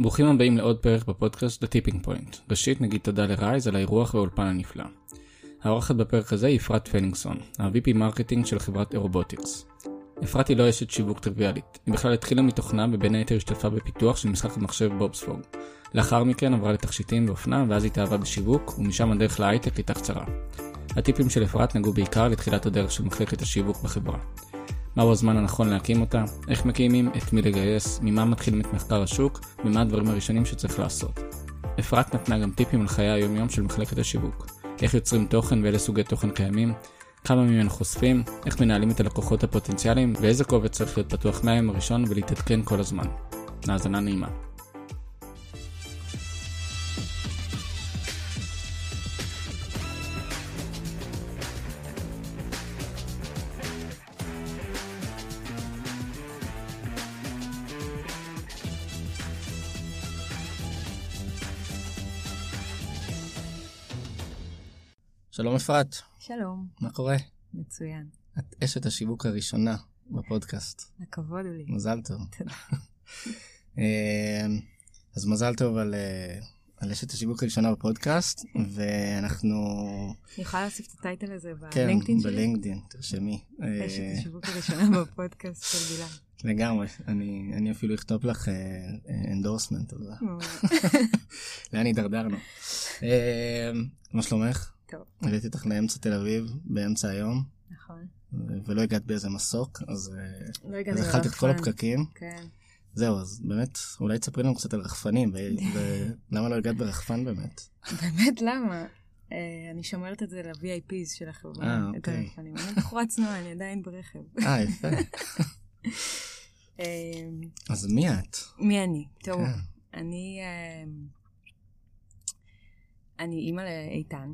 ברוכים הבאים לעוד פרק בפודקאסט The Tipping Point. ראשית נגיד תודה לרייז על האירוח והאולפן הנפלא. האורחת בפרק הזה היא אפרת פלינגסון, ה-VP marketing של חברת אירובוטיקס. אפרת היא לא אשת שיווק טריוויאלית, היא בכלל התחילה מתוכנה ובין היתר השתתפה בפיתוח של משחק המחשב בובספוג. לאחר מכן עברה לתכשיטים ואופנה ואז התאהבה בשיווק, ומשם הדרך להייטק הייתה קצרה. הטיפים של אפרת נגעו בעיקר לתחילת הדרך של מחלקת השיווק בחברה. מהו הזמן הנכון להקים אותה, איך מקימים, את מי לגייס, ממה מתחילים את מחקר השוק, ומה הדברים הראשונים שצריך לעשות. אפרת נתנה גם טיפים על חיי היומיום של מחלקת השיווק, איך יוצרים תוכן ואילו סוגי תוכן קיימים, כמה ממנו חושפים, איך מנהלים את הלקוחות הפוטנציאליים, ואיזה קובץ צריך להיות פתוח מהיום הראשון ולהתעדכן כל הזמן. האזנה נעימה. שלום אפרת, שלום, מה קורה? מצוין. את אשת השיווק הראשונה בפודקאסט. הכבוד הוא לי. מזל טוב. תודה. אה, אז מזל טוב על, אה, על אשת השיווק הראשונה בפודקאסט, ואנחנו... אני יכולה להוסיף את הטייטל הזה כן, בלינקדאין שלי? בלינקדאין, תרשמי. אה, אשת השיווק הראשונה בפודקאסט של גלעד. לגמרי, אני, אני אפילו אכתוב לך endorsement על זה. לאן הידרדרנו. מה שלומך? טוב, העליתי אותך לאמצע תל אביב באמצע היום, נכון. ולא הגעת באיזה מסוק, אז אה, לא הגעתי אז אכלת את כל לרחפן. הפקקים. כן. זהו, אז באמת, אולי תספרי לנו קצת על רחפנים, ולמה לא הגעת ברחפן באמת? באמת, למה? אה, אני שומרת את זה ל-VIPs של החברה. אה, אוקיי. אני בחורה צנועה, אני עדיין ברכב. אה, יפה. אה, אז מי את? מי אני? טוב, כן. אני... אני אימא לאיתן,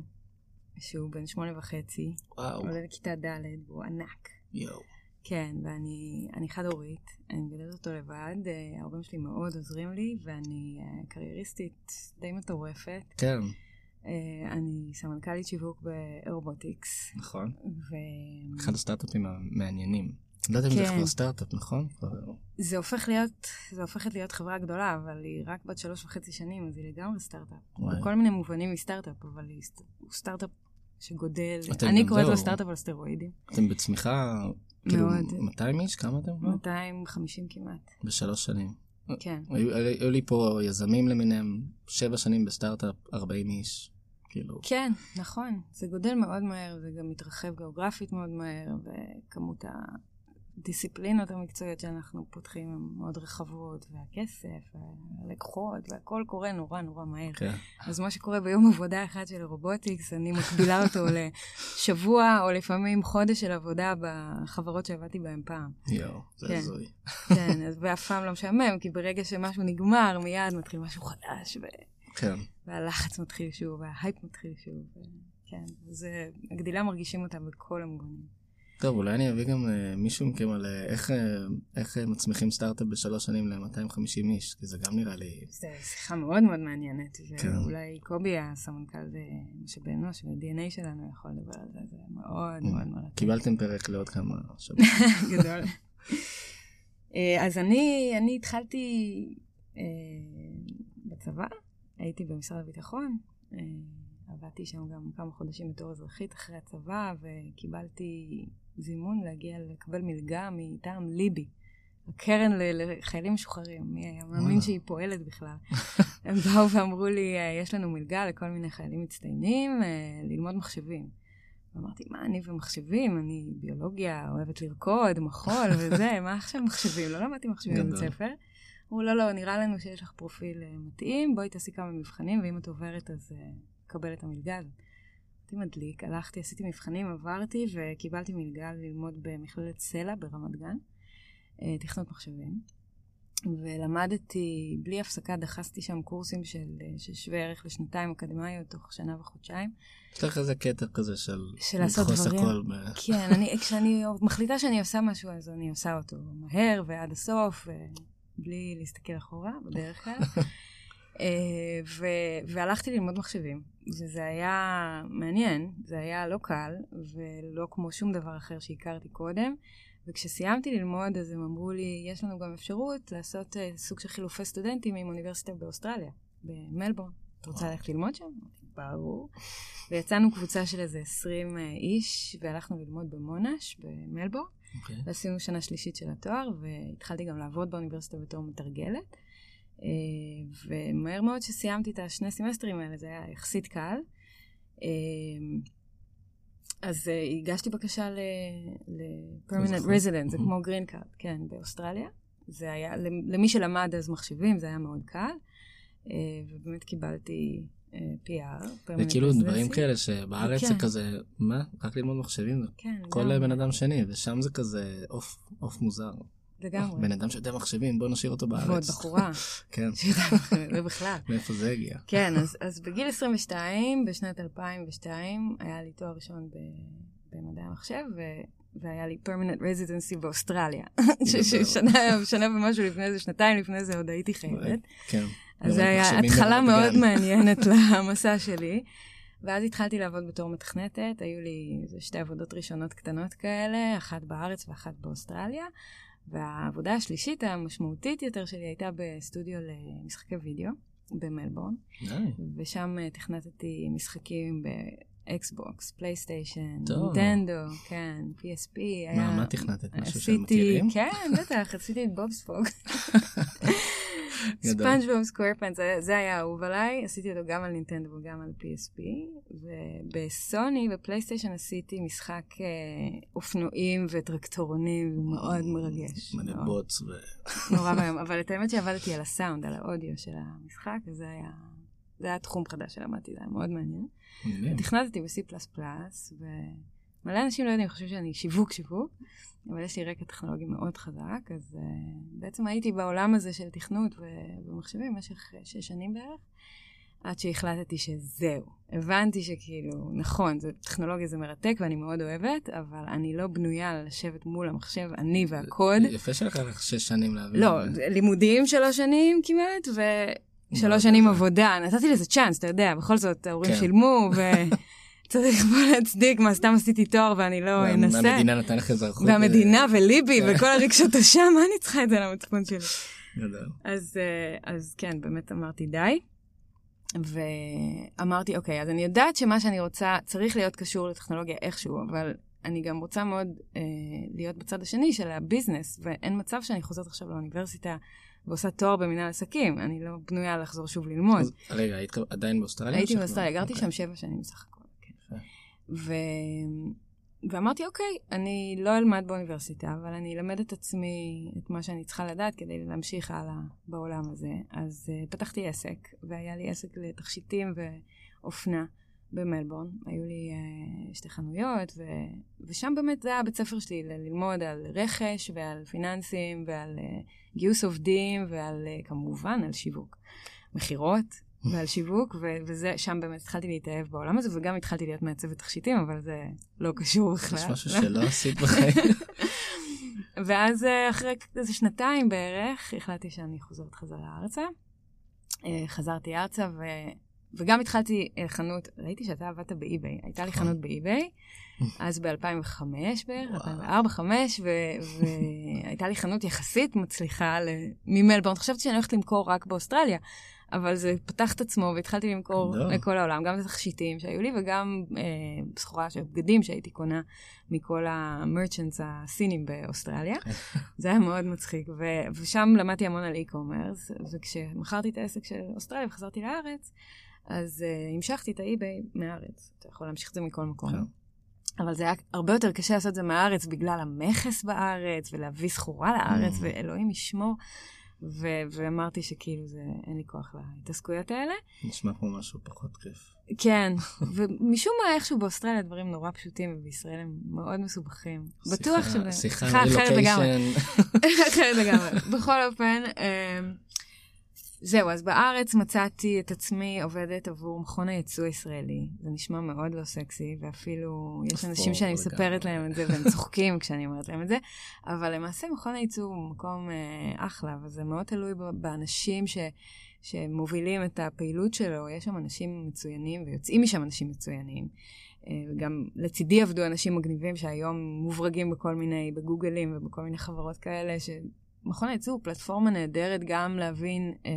שהוא בן שמונה וחצי, וואו, עולה לכיתה ד' והוא ענק. יואו. כן, ואני אני חד-הורית, אני מגדלת אותו לבד, אה, ההורים שלי מאוד עוזרים לי, ואני אה, קרייריסטית די מטורפת. כן, אה, אני סמנכ"לית שיווק באירובוטיקס, נכון. וזה אחד הסטארט-אפים המעניינים. אני לא יודע אם זה כן. כבר סטארט-אפ, נכון? הופך להיות, זה הופכת להיות חברה גדולה, אבל היא רק בת שלוש וחצי שנים, אז היא לגמרי סטארט-אפ. בכל מיני מובנים היא סטארט-אפ, אבל היא סטארט-אפ שגודל. אני קוראת. לו סטארט-אפ על סטרואידים. אתם בצמיחה, כאילו, מאוד. 200 איש? כמה אתם כבר? 250 כמעט. בשלוש שנים. כן. היו היו לי פה יזמים למיניהם, שבע שנים בסטארט-אפ, 40 איש. כאילו, כן, נכון. זה גודל מאוד מהר, זה גם מתרחב גיאוגרפית מאוד מהר, וכמות הדיסציפלינות המקצועיות שאנחנו פותחים הן מאוד רחבות, והכסף, והלקוחות, והכל קורה נורא נורא מהר. כן. אז מה שקורה ביום עבודה אחד של רובוטיקס, אני מקבילה אותו לשבוע, או לפעמים חודש של עבודה בחברות שעבדתי בהן פעם. יואו, זה כן. הזוי. כן, אז ואף פעם לא משעמם, כי ברגע שמשהו נגמר, מיד מתחיל משהו חדש, ו... כן. והלחץ מתחיל שוב, וההייפ מתחיל שוב. כן, אז אה, הגדילה מרגישים אותה בכל המובנים. טוב, אולי אני אביא גם אה, מישהו מכם על אה, איך, אה, איך מצמיחים סטארט-אפ בשלוש שנים ל-250 איש, כי זה גם נראה לי... זו שיחה מאוד מאוד מעניינת, כן. ואולי קובי הסמנכ"ל משאבי אנוש וה-DNA שלנו יכול לדבר על זה, זה מאוד מאוד מרתק. קיבלתם פרק לעוד כמה שבועות. גדול. אז אני, אני התחלתי אה, בצבא, הייתי במשרד הביטחון, אה, עבדתי שם גם כמה חודשים בתור אזרחית אחרי הצבא, וקיבלתי זימון להגיע לקבל מלגה מטעם ליבי. הקרן לחיילים משוחררים, מי היה מאמין. שהיא פועלת בכלל. הם באו ואמרו לי, אה, יש לנו מלגה לכל מיני חיילים מצטיינים אה, ללמוד מחשבים. ואמרתי, מה אני ומחשבים? אני ביולוגיה, אוהבת לרקוד, מחול וזה, מה עכשיו מחשבים? לא למדתי מחשבים בבית. ספר. אמרו, לא, לא, נראה לנו שיש לך פרופיל אה, מתאים, בואי תעשי כמה מבחנים, ואם את עוברת אז אה, קבל את המלגה הזאת. אותי מדליק, הלכתי, עשיתי מבחנים, עברתי וקיבלתי מלגה ללמוד במכללת סלע ברמת גן, אה, תכנות מחשבים. ולמדתי בלי הפסקה, דחסתי שם קורסים של, אה, של שווה ערך לשנתיים אקדמאיות תוך שנה וחודשיים. יש לך איזה קטע כזה של... של לעשות דברים. הכל ב... כן, אני, כשאני מחליטה שאני עושה משהו, אז אני עושה אותו מהר ועד הסוף, בלי להסתכל אחורה, בדרך כלל. אה, ו- והלכתי ללמוד מחשבים, וזה היה מעניין, זה היה לא קל, ולא כמו שום דבר אחר שהכרתי קודם, וכשסיימתי ללמוד, אז הם אמרו לי, יש לנו גם אפשרות לעשות uh, סוג של חילופי סטודנטים עם אוניברסיטה באוסטרליה, במלבורן. את רוצה ללכת ללמוד שם? ברור. ויצאנו קבוצה של איזה 20 איש, והלכנו ללמוד במונש, במלבורן. Okay. אוקיי. ועשינו שנה שלישית של התואר, והתחלתי גם לעבוד באוניברסיטה בתור מתרגלת. אה, ומהר מאוד שסיימתי את השני סמסטרים האלה, זה היה יחסית קל. אה, אז אה, הגשתי בקשה ל-permanent resident, זה כמו green card, כן, באוסטרליה. זה היה, למי שלמד אז מחשבים, זה היה מאוד קל. ובאמת קיבלתי PR. וכאילו דברים כאלה שבארץ זה כן. כזה, מה? רק ללמוד מחשבים? כן, כל בן אדם שני, ושם זה כזה עוף מוזר. לגמרי. בן אדם שיודע מחשבים, בוא נשאיר אותו בארץ. ועוד בחורה. כן. זה בכלל. מאיפה זה הגיע? כן, אז, אז בגיל 22, בשנת 2002, היה לי תואר ראשון במדעי המחשב, ו... והיה לי פרמננט רזידנסי באוסטרליה. שנה, ומשהו לפני זה, שנתיים לפני זה עוד הייתי חייבת. כן. אז זה היה התחלה מאוד מעניינת למסע שלי. ואז התחלתי לעבוד בתור מתכנתת, היו לי שתי עבודות ראשונות קטנות כאלה, אחת בארץ ואחת באוסטרליה. והעבודה השלישית המשמעותית יותר שלי הייתה בסטודיו למשחקי וידאו במלבורן. ושם אה, תכנתתי משחקים באקסבוקס, פלייסטיישן, נינטנדו, כן, PSP. מה, מה תכנתת? משהו שהם מכירים? כן, בטח, עשיתי את בובספוג. ספונג'בוב סקוורפנס, זה היה אהוב עליי, עשיתי אותו גם על נינטנדו וגם על PSP, ובסוני, בפלייסטיישן עשיתי משחק אה, אופנועים וטרקטורונים, מאוד מרגש. מלא בוץ ו... נורא ואיום, אבל את האמת שעבדתי על הסאונד, על האודיו של המשחק, וזה היה... זה היה תחום חדש שלמדתי, זה היה מאוד מעניין. תכנתתי ב-C++, ומלא אנשים לא יודעים, חושבים שאני שיווק שיווק, אבל יש לי רקע טכנולוגי מאוד חזק, אז uh, בעצם הייתי בעולם הזה של תכנות ומחשבים במשך שש שנים בערך, עד שהחלטתי שזהו. הבנתי שכאילו, נכון, זה, טכנולוגיה זה מרתק ואני מאוד אוהבת, אבל אני לא בנויה לשבת מול המחשב, אני והקוד. יפה שלקח לך שש שנים להבין. לא, לימודים שלוש שנים כמעט, ושלוש שנים עבודה. נתתי לזה צ'אנס, אתה יודע, בכל זאת ההורים כן. שילמו, ו... צריך פה להצדיק מה סתם עשיתי תואר ואני לא אנסה. והמדינה נתן לך אזרחות. והמדינה וליבי וכל הרגשות אשם, מה אני צריכה את זה למצפון שלי? אז, אה, אז כן, באמת אמרתי די. ואמרתי, אוקיי, אז אני יודעת שמה שאני רוצה צריך להיות קשור לטכנולוגיה איכשהו, אבל אני גם רוצה מאוד אה, להיות בצד השני של הביזנס, ואין מצב שאני חוזרת עכשיו לאוניברסיטה ועושה תואר במנהל עסקים. אני לא בנויה לחזור שוב ללמוד. אז רגע, היית עדיין באוסטרליה? הייתי באוסטרליה, גרתי אוקיי. שם שבע שנים בסך הכל. ו... ואמרתי, אוקיי, אני לא אלמד באוניברסיטה, אבל אני אלמד את עצמי את מה שאני צריכה לדעת כדי להמשיך הלאה בעולם הזה. אז uh, פתחתי עסק, והיה לי עסק לתכשיטים ואופנה במלבורן. היו לי uh, שתי חנויות, ו... ושם באמת זה היה הבית ספר שלי, ללמוד על רכש ועל פיננסים ועל uh, גיוס עובדים ועל, uh, כמובן, על שיווק. מכירות, ועל שיווק, וזה, שם באמת התחלתי להתאהב בעולם הזה, וגם התחלתי להיות מעצבת תכשיטים, אבל זה לא קשור בכלל. יש משהו שלא עשית בחיים. ואז אה, אחרי איזה שנתיים בערך, החלטתי שאני חוזרת חזרה ארצה. אה, חזרתי ארצה, ו... וגם התחלתי אה, חנות, ראיתי שאתה עבדת באי-ביי, הייתה לי חנות באי-ביי, אז ב-2005 בערך, 2004-2005, והייתה לי חנות יחסית מצליחה ממלבורן. חשבתי שאני הולכת למכור רק באוסטרליה, אבל זה פתח את עצמו והתחלתי למכור גדול. לכל העולם, גם את התכשיטים שהיו לי וגם אה, סחורה של בגדים שהייתי קונה מכל המרצ'נטס הסינים באוסטרליה. זה היה מאוד מצחיק, ו- ושם למדתי המון על e-commerce, וכשמכרתי את העסק של אוסטרליה וחזרתי לארץ, אז uh, המשכתי את האי-ביי מהארץ. אתה יכול להמשיך את זה מכל מקום. כן. אבל זה היה הרבה יותר קשה לעשות את זה מהארץ בגלל המכס בארץ, ולהביא סחורה לארץ, mm. ואלוהים ישמור. ו- ואמרתי שכאילו זה, אין לי כוח להתעסקויות האלה. נשמע כמו משהו פחות כיף. כן, ומשום מה איכשהו באוסטרליה דברים נורא פשוטים, ובישראל הם מאוד מסובכים. בטוח שזה... שיחה אחרת לגמרי. אחרת לגמרי. בכל אופן, אמ, זהו, אז בארץ מצאתי את עצמי עובדת עבור מכון הייצוא הישראלי. זה נשמע מאוד לא סקסי, ואפילו יש אנשים שאני מספרת להם את זה והם צוחקים כשאני אומרת להם את זה, אבל למעשה מכון הייצוא הוא מקום אה, אחלה, וזה מאוד תלוי באנשים ש, שמובילים את הפעילות שלו. יש שם אנשים מצוינים ויוצאים משם אנשים מצוינים. וגם לצידי עבדו אנשים מגניבים שהיום מוברגים בכל מיני, בגוגלים ובכל מיני חברות כאלה, שמכון הייצוא הוא פלטפורמה נהדרת גם להבין אה,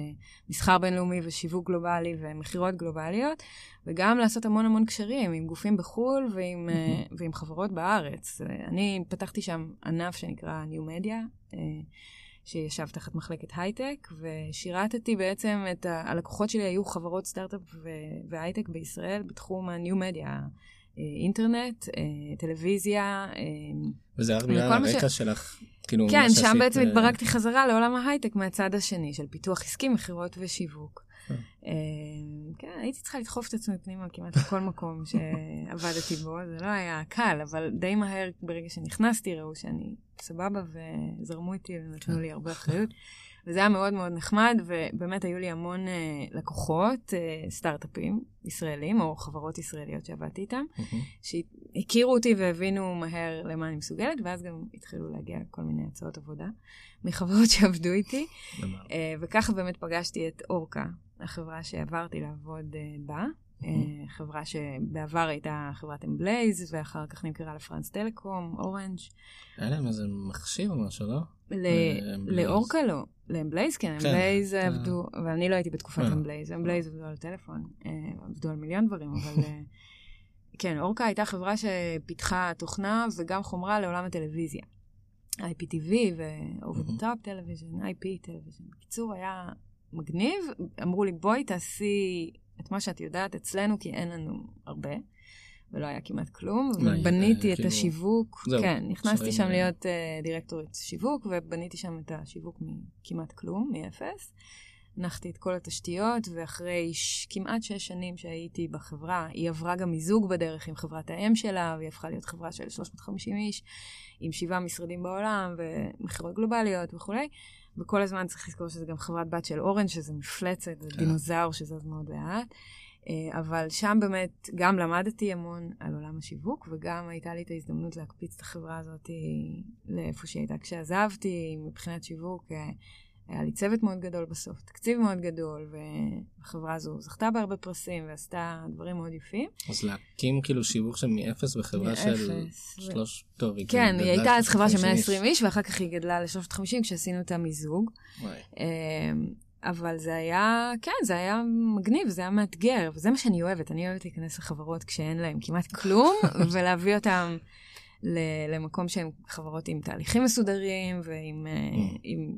מסחר בינלאומי ושיווק גלובלי ומכירות גלובליות, וגם לעשות המון המון קשרים עם גופים בחו"ל ועם, mm-hmm. אה, ועם חברות בארץ. אני פתחתי שם ענף שנקרא New Media. אה, שישב תחת מחלקת הייטק, ושירתתי בעצם את ה... הלקוחות שלי היו חברות סטארט-אפ ו... והייטק בישראל בתחום ה-New Media, אה, אינטרנט, אה, טלוויזיה. אה, וזה רק בגלל הרקע ש... שלך, כאילו, כן, שם בעצם התברקתי חזרה לעולם ההייטק מהצד השני, של פיתוח עסקי, מכירות ושיווק. כן, הייתי צריכה לדחוף את עצמי פנימה כמעט לכל מקום שעבדתי בו, זה לא היה קל, אבל די מהר ברגע שנכנסתי ראו שאני סבבה וזרמו איתי ונתנו כן. לי הרבה אחריות. וזה היה מאוד מאוד נחמד, ובאמת היו לי המון uh, לקוחות, uh, סטארט-אפים ישראלים, או חברות ישראליות שעבדתי איתם, mm-hmm. שהכירו אותי והבינו מהר למה אני מסוגלת, ואז גם התחילו להגיע כל מיני הצעות עבודה מחברות שעבדו איתי. uh, וככה באמת פגשתי את אורקה, החברה שעברתי לעבוד uh, בה. Mm-hmm. חברה שבעבר הייתה חברת אמבלייז, ואחר כך נמכרה לפרנס טלקום, אורנג'. היה להם איזה מכשיר או משהו, לא? לאורקה לא. לאמבלייז, כן, כן אמבלייז עבדו, אבל אני לא הייתי בתקופת אמבלייז, אמבלייז עבדו על טלפון, אה, עבדו על מיליון דברים, אבל אה, כן, אורקה הייתה חברה שפיתחה תוכנה וגם חומרה לעולם הטלוויזיה. IPTV ו-over the top television, IP television. בקיצור, היה מגניב, אמרו לי, בואי תעשי את מה שאת יודעת אצלנו, כי אין לנו הרבה. ולא היה כמעט כלום, ובניתי את כאילו... השיווק, זהו, כן, נכנסתי שם להיות uh, דירקטורית שיווק, ובניתי שם את השיווק מכמעט כלום, מאפס. הנחתי את כל התשתיות, ואחרי ש... כמעט שש שנים שהייתי בחברה, היא עברה גם מיזוג בדרך עם חברת האם שלה, והיא הפכה להיות חברה של 350 איש, עם שבעה משרדים בעולם, ומכירות גלובליות וכולי. וכל הזמן צריך לזכור שזה גם חברת בת של אורן, שזה מפלצת, זה כן. דינוזאור שזז מאוד לאט. אה, אבל שם באמת גם למדתי המון על עולם השיווק, וגם הייתה לי את ההזדמנות להקפיץ את החברה הזאת לאיפה שהיא הייתה כשעזבתי, מבחינת שיווק. היה לי צוות מאוד גדול בסוף, תקציב מאוד גדול, והחברה הזו זכתה בהרבה פרסים ועשתה דברים מאוד יפים. אז להקים כאילו שיווק שם מאפס בחברה של שלוש... טוב, היא כן, היא הייתה אז חברה של 120 איש, ואחר כך היא גדלה ל-350 כשעשינו את המיזוג. אבל זה היה, כן, זה היה מגניב, זה היה מאתגר, וזה מה שאני אוהבת. אני אוהבת להיכנס לחברות כשאין להן כמעט כלום, ולהביא אותן למקום שהן חברות עם תהליכים מסודרים ועם אה, mm. עם,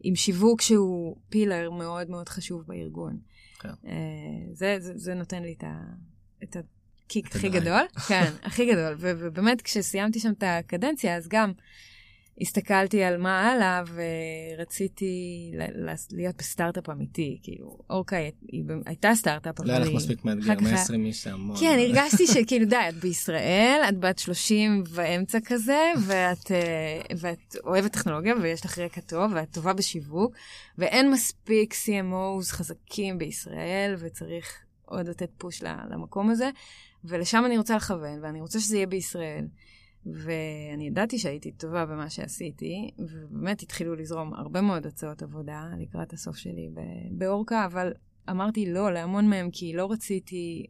עם שיווק שהוא פילר מאוד מאוד חשוב בארגון. כן. אה, זה, זה, זה נותן לי את, ה, את הקיק הכי גדול. כן, הכי גדול. ובאמת, כשסיימתי שם את הקדנציה, אז גם... הסתכלתי על מה הלאה ורציתי להיות בסטארט-אפ אמיתי, כאילו, היא הייתה סטארט-אפ, אבל. לא היה לך מספיק מאתגר, 120 איש זה המון. כן, הרגשתי שכאילו, די, את בישראל, את בת 30 ואמצע כזה, ואת, אה, ואת אוהבת טכנולוגיה ויש לך רקע טוב, ואת טובה בשיווק, ואין מספיק CMOs חזקים בישראל, וצריך עוד לתת פוש למקום הזה, ולשם אני רוצה לכוון, ואני רוצה שזה יהיה בישראל. ואני ידעתי שהייתי טובה במה שעשיתי, ובאמת התחילו לזרום הרבה מאוד הצעות עבודה לקראת הסוף שלי באורקה, אבל אמרתי לא להמון מהם, כי לא רציתי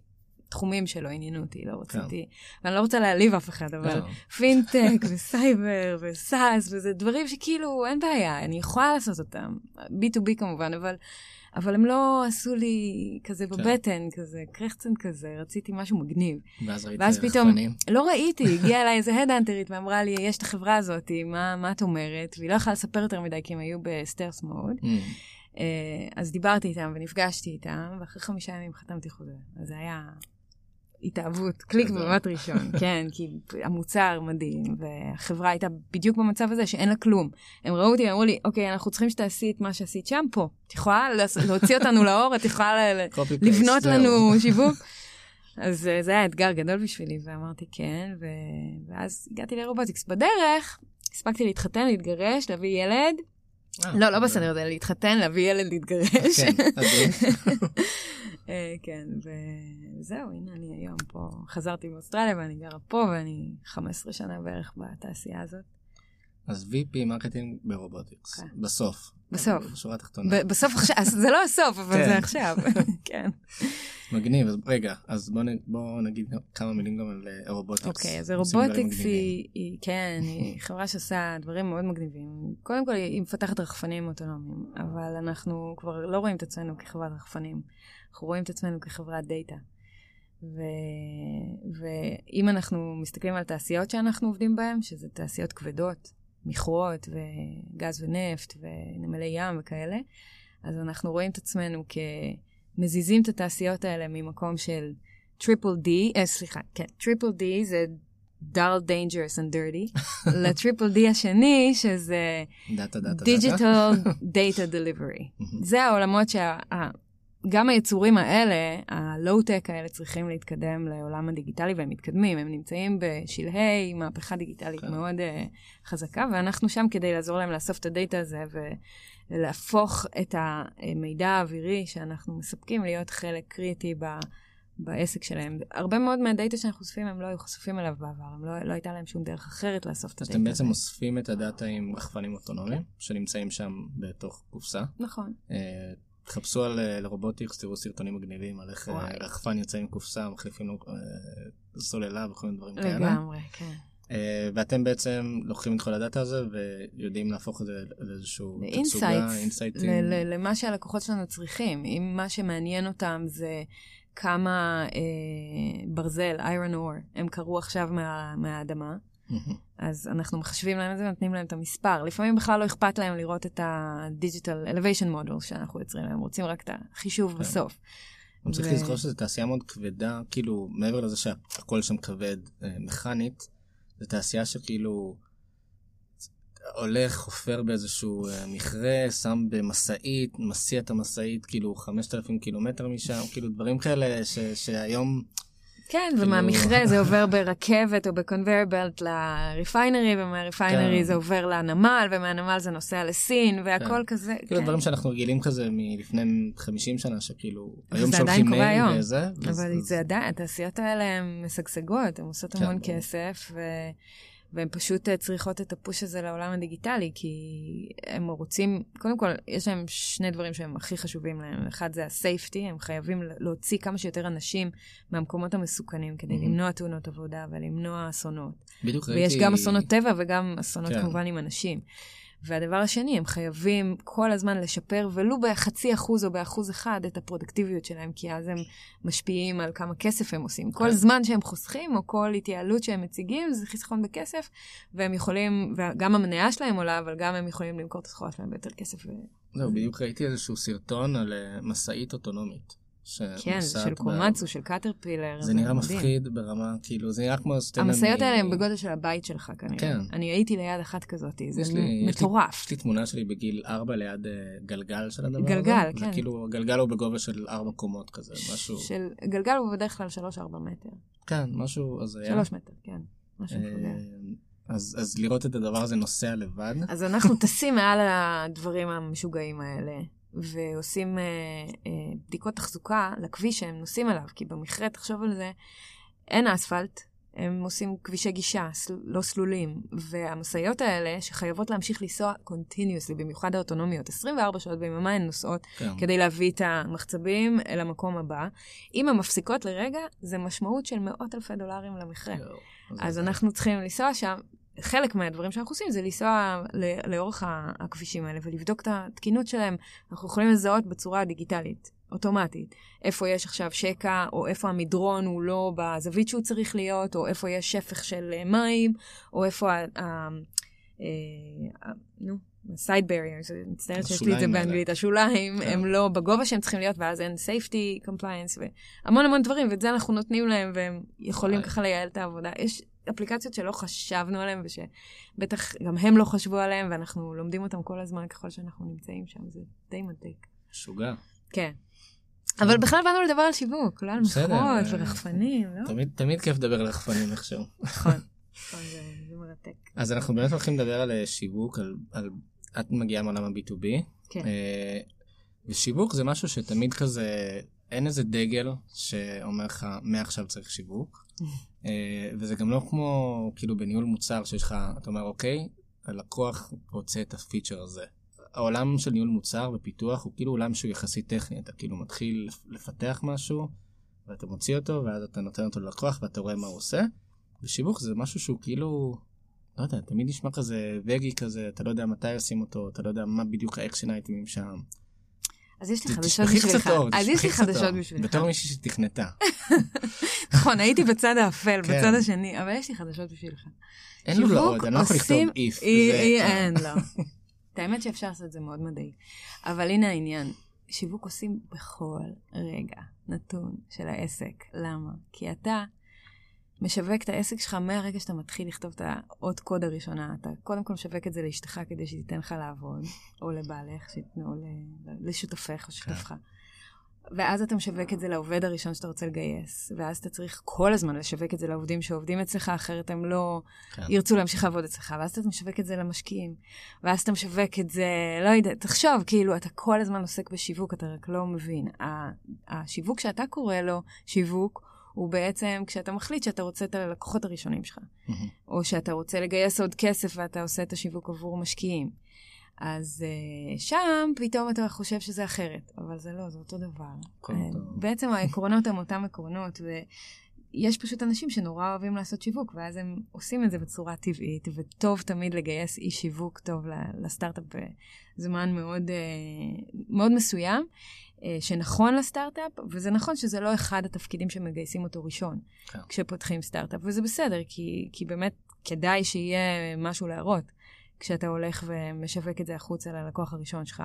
תחומים שלא עניינו אותי, לא רציתי, כן. ואני לא רוצה להעליב אף אחד, אבל לא. פינטק וסייבר וסאס, וזה דברים שכאילו אין בעיה, אני יכולה לעשות אותם, B2B כמובן, אבל אבל הם לא עשו לי כזה כן. בבטן, כזה קרחצן כזה, רציתי משהו מגניב. ואז ראית ואז פתאום, רחפנים? לא ראיתי, הגיעה אליי איזה head הנטרית ואמרה לי, יש את החברה הזאת, מה, מה את אומרת? והיא לא יכולה לספר יותר מדי, כי הם היו ב stealth mode. Mm. Uh, אז דיברתי איתם ונפגשתי איתם, ואחרי חמישה ימים חתמתי חוזה. אז זה היה התאהבות, קליק במבט ראשון, כן, כי המוצר מדהים, והחברה הייתה בדיוק במצב הזה שאין לה כלום. הם ראו אותי, אמרו לי, אוקיי, אנחנו צריכים שתעשי את מה שעשית שם פה. את יכולה להוציא אותנו לאור, את יכולה לבנות לנו שיווק. אז אה, זה היה אתגר גדול בשבילי, ואמרתי כן, ואז הגעתי לאירובוטיקס. בדרך, הספקתי להתחתן, להתגרש, להביא ילד. אה, לא, לא בסדר, זה להתחתן, להביא ילד, להתגרש. כן, אה, כן, וזהו, הנה אני היום פה. חזרתי מאוסטרליה ואני גרה פה, ואני 15 שנה בערך בתעשייה הזאת. אז VP marketing באירובוטיקס, כן. בסוף. בסוף. בשורה התחתונה. בסוף עכשיו, זה לא הסוף, אבל זה כן. עכשיו, כן. מגניב, אז רגע, אז בוא, נ, בוא נגיד כמה מילים גם על אירובוטיקס. אוקיי, אז אירובוטיקס היא, היא, כן, היא חברה שעושה דברים מאוד מגניבים. קודם כל, היא מפתחת רחפנים אוטונומיים, אבל אנחנו כבר לא רואים את עצמנו כחברת רחפנים, אנחנו רואים את עצמנו כחברת data. ו... ואם אנחנו מסתכלים על תעשיות שאנחנו עובדים בהן, שזה תעשיות כבדות, מכרות וגז ונפט ונמלי ים וכאלה, אז אנחנו רואים את עצמנו כמזיזים את התעשיות האלה ממקום של triple D, אה, סליחה, כן, triple D זה dull, dangerous and dirty, ל triple D השני, שזה digital data delivery. זה העולמות שה... גם היצורים האלה, הלואו-טק האלה, צריכים להתקדם לעולם הדיגיטלי, והם מתקדמים. הם נמצאים בשלהי מהפכה דיגיטלית כן. מאוד uh, חזקה, ואנחנו שם כדי לעזור להם לאסוף את ה data הזה ולהפוך את המידע האווירי שאנחנו מספקים להיות חלק קריטי ב... בעסק שלהם. הרבה מאוד מהדאטה שאנחנו אוספים, הם לא היו חשופים אליו בעבר, הם לא, לא הייתה להם שום דרך אחרת לאסוף את הדאטה. אז אתם בעצם אוספים את הדאטה עם רחפנים אוטונומיים, כן. שנמצאים שם בתוך קופסה. נכון. אה, תחפשו על אה, רובוטיקס, תראו סרטונים מגניבים על איך אה, רחפן יוצא עם קופסה, מחליפים אה, סוללה וכל מיני דברים כאלה. לגמרי, כן. ואתם בעצם לוקחים את כל הדאטה הזה ויודעים להפוך את זה לאיזשהו תצוגה, אינסייטים. למה שהלקוחות שלנו צריכים. אם מה שמעניין אותם זה כמה ברזל, iron ore, הם קרו עכשיו מהאדמה, אז אנחנו מחשבים להם את זה ונותנים להם את המספר. לפעמים בכלל לא אכפת להם לראות את ה-digital elevation model שאנחנו יוצרים להם, רוצים רק את החישוב כן. בסוף. אני צריך לזכור שזו תעשייה מאוד כבדה, כאילו, מעבר לזה שהכל שם כבד אה, מכנית, זו תעשייה שכאילו הולך, חופר באיזשהו אה, מכרה, שם במשאית, מסיע את המשאית, כאילו 5,000 קילומטר משם, כאילו דברים כאלה שהיום... כן, כאילו... ומהמכרה זה עובר ברכבת או בקונבייר בלט לריפיינרי, ומהריפיינרי כן. זה עובר לנמל, ומהנמל זה נוסע לסין, והכל כן. כזה. כאילו כן. דברים שאנחנו רגילים כזה מלפני 50 שנה, שכאילו, היום שולחים מייל וזה. אבל וזה, זה עדיין, התעשיות האלה הן משגשגות, הן עושות המון. כסף, ו... והן פשוט אה, צריכות את הפוש הזה לעולם הדיגיטלי, כי הם רוצים, קודם כל, יש להם שני דברים שהם הכי חשובים להם. אחד זה הסייפטי, הם חייבים להוציא כמה שיותר אנשים מהמקומות המסוכנים כדי mm-hmm. למנוע תאונות עבודה ולמנוע אסונות. בדיוק ראיתי... ויש גם אסונות טבע וגם אסונות כן. כמובן עם אנשים. והדבר השני, הם חייבים כל הזמן לשפר, ולו בחצי אחוז או באחוז אחד, את הפרודקטיביות שלהם, כי אז הם משפיעים על כמה כסף הם עושים. כל כן. זמן שהם חוסכים, או כל התייעלות שהם מציגים, זה חיסכון בכסף, והם יכולים, וגם המניה שלהם עולה, אבל גם הם יכולים למכור את הסחורה שלהם ביותר כסף. זהו, בדיוק ראיתי איזשהו סרטון על אה, משאית אוטונומית. כן, זה של קומאצו, של קטרפילר. זה נראה מפחיד ברמה, כאילו, זה נראה כמו סטנדרט. המשאיות האלה הן בגודל של הבית שלך כנראה. כן. אני הייתי ליד אחת כזאת, זה מטורף. יש לי תמונה שלי בגיל 4 ליד אה, גלגל של הדבר הזה. גלגל, כן. כאילו, גלגל הוא בגובה של 4 קומות כזה, משהו. גלגל הוא בדרך כלל 3-4 מטר. כן, משהו הזיה. 3 מטר, כן. משהו כזה. אז, אז לראות את הדבר הזה נוסע לבד. אז אנחנו טסים מעל הדברים המשוגעים האלה. ועושים אה, אה, בדיקות תחזוקה לכביש שהם נוסעים עליו, כי במכרה, תחשוב על זה, אין אספלט, הם עושים כבישי גישה, סל, לא סלולים, והמשאיות האלה, שחייבות להמשיך לנסוע קונטיניוסלי, במיוחד האוטונומיות, 24 שעות ביממה הן נוסעות, כן. כדי להביא את המחצבים אל המקום הבא. אם הן מפסיקות לרגע, זה משמעות של מאות אלפי דולרים למכרה. אז אנחנו צריכים לנסוע שם, חלק מהדברים שאנחנו עושים זה לנסוע לאורך הכבישים האלה ולבדוק את התקינות שלהם. אנחנו יכולים לזהות בצורה דיגיטלית, אוטומטית, איפה יש עכשיו שקע, או איפה המדרון הוא לא בזווית שהוא צריך להיות, או איפה יש שפך של אה, מים, או איפה ה... אה, נו. סייד barriers, מצטערת שיש לי את זה באנגלית, השוליים כן. הם לא בגובה שהם צריכים להיות, ואז אין safety compliance והמון המון דברים, ואת זה אנחנו נותנים להם, והם יכולים ככה לייעל את העבודה. יש אפליקציות שלא חשבנו עליהן, ושבטח גם הם לא חשבו עליהן, ואנחנו לומדים אותן כל הזמן ככל שאנחנו נמצאים שם, זה די מדליק. משוגע. כן. אבל בכלל באנו לדבר על שיווק, לא על מכרות אה, ורחפנים, לא? תמיד כיף לדבר על רחפנים איכשהו. נכון, נכון זה מרתק. אז אנחנו באמת הולכים לדבר על אה, שיווק, על... את מגיעה מעולם ה-B2B. כן. אה, ושיווק זה משהו שתמיד כזה, אין איזה דגל שאומר לך, מעכשיו צריך שיווק. אה, וזה גם לא כמו כאילו בניהול מוצר שיש לך, אתה אומר, אוקיי, הלקוח רוצה את הפיצ'ר הזה. העולם של ניהול מוצר ופיתוח הוא כאילו עולם שהוא יחסית טכני, אתה כאילו מתחיל לפתח משהו, ואתה מוציא אותו, ואז אתה נותן אותו ללקוח ואתה רואה מה הוא עושה. ושיווק זה משהו שהוא כאילו, לא יודע, תמיד נשמע כזה vague י כזה, אתה לא יודע מתי עושים אותו, אתה לא יודע מה בדיוק ה action item ים שם. אז יש לי חדשות בשבילך. אז יש לי חדשות בשבילך. בתור מישהי שתכנתה. נכון, הייתי בצד האפל, כן. בצד השני, אבל יש לי חדשות בשבילך. אין לו עוד, אני לא יכול לכתוב if. אין, לא. את האמת שאפשר לעשות את זה מאוד מדעי. אבל הנה העניין, שיווק עושים בכל רגע נתון של העסק. למה? כי אתה משווק את העסק שלך מהרגע שאתה מתחיל לכתוב את האות קוד הראשונה. אתה קודם כל משווק את זה לאשתך כדי שתיתן לך לעבוד, או לבעלך, או לשותפך או שותפך. כן. ואז אתה משווק את זה לעובד הראשון שאתה רוצה לגייס, ואז אתה צריך כל הזמן לשווק את זה לעובדים שעובדים אצלך, אחרת הם לא כן. ירצו להמשיך לעבוד אצלך, ואז אתה משווק את זה למשקיעים, ואז אתה משווק את זה, לא יודע, תחשוב, כאילו, אתה כל הזמן עוסק בשיווק, אתה רק לא מבין. השיווק שאתה קורא לו שיווק, הוא בעצם כשאתה מחליט שאתה רוצה את הלקוחות הראשונים שלך, mm-hmm. או שאתה רוצה לגייס עוד כסף ואתה עושה את השיווק עבור משקיעים. אז uh, שם פתאום אתה חושב שזה אחרת, אבל זה לא, זה אותו דבר. Uh, בעצם העקרונות הם אותם עקרונות, ויש פשוט אנשים שנורא אוהבים לעשות שיווק, ואז הם עושים את זה בצורה טבעית, וטוב תמיד לגייס אי שיווק טוב לסטארט-אפ בזמן מאוד, uh, מאוד מסוים. שנכון לסטארט-אפ, וזה נכון שזה לא אחד התפקידים שמגייסים אותו ראשון, כן. כשפותחים סטארט-אפ, וזה בסדר, כי, כי באמת כדאי שיהיה משהו להראות. כשאתה הולך ומשווק את זה החוצה ללקוח הראשון שלך.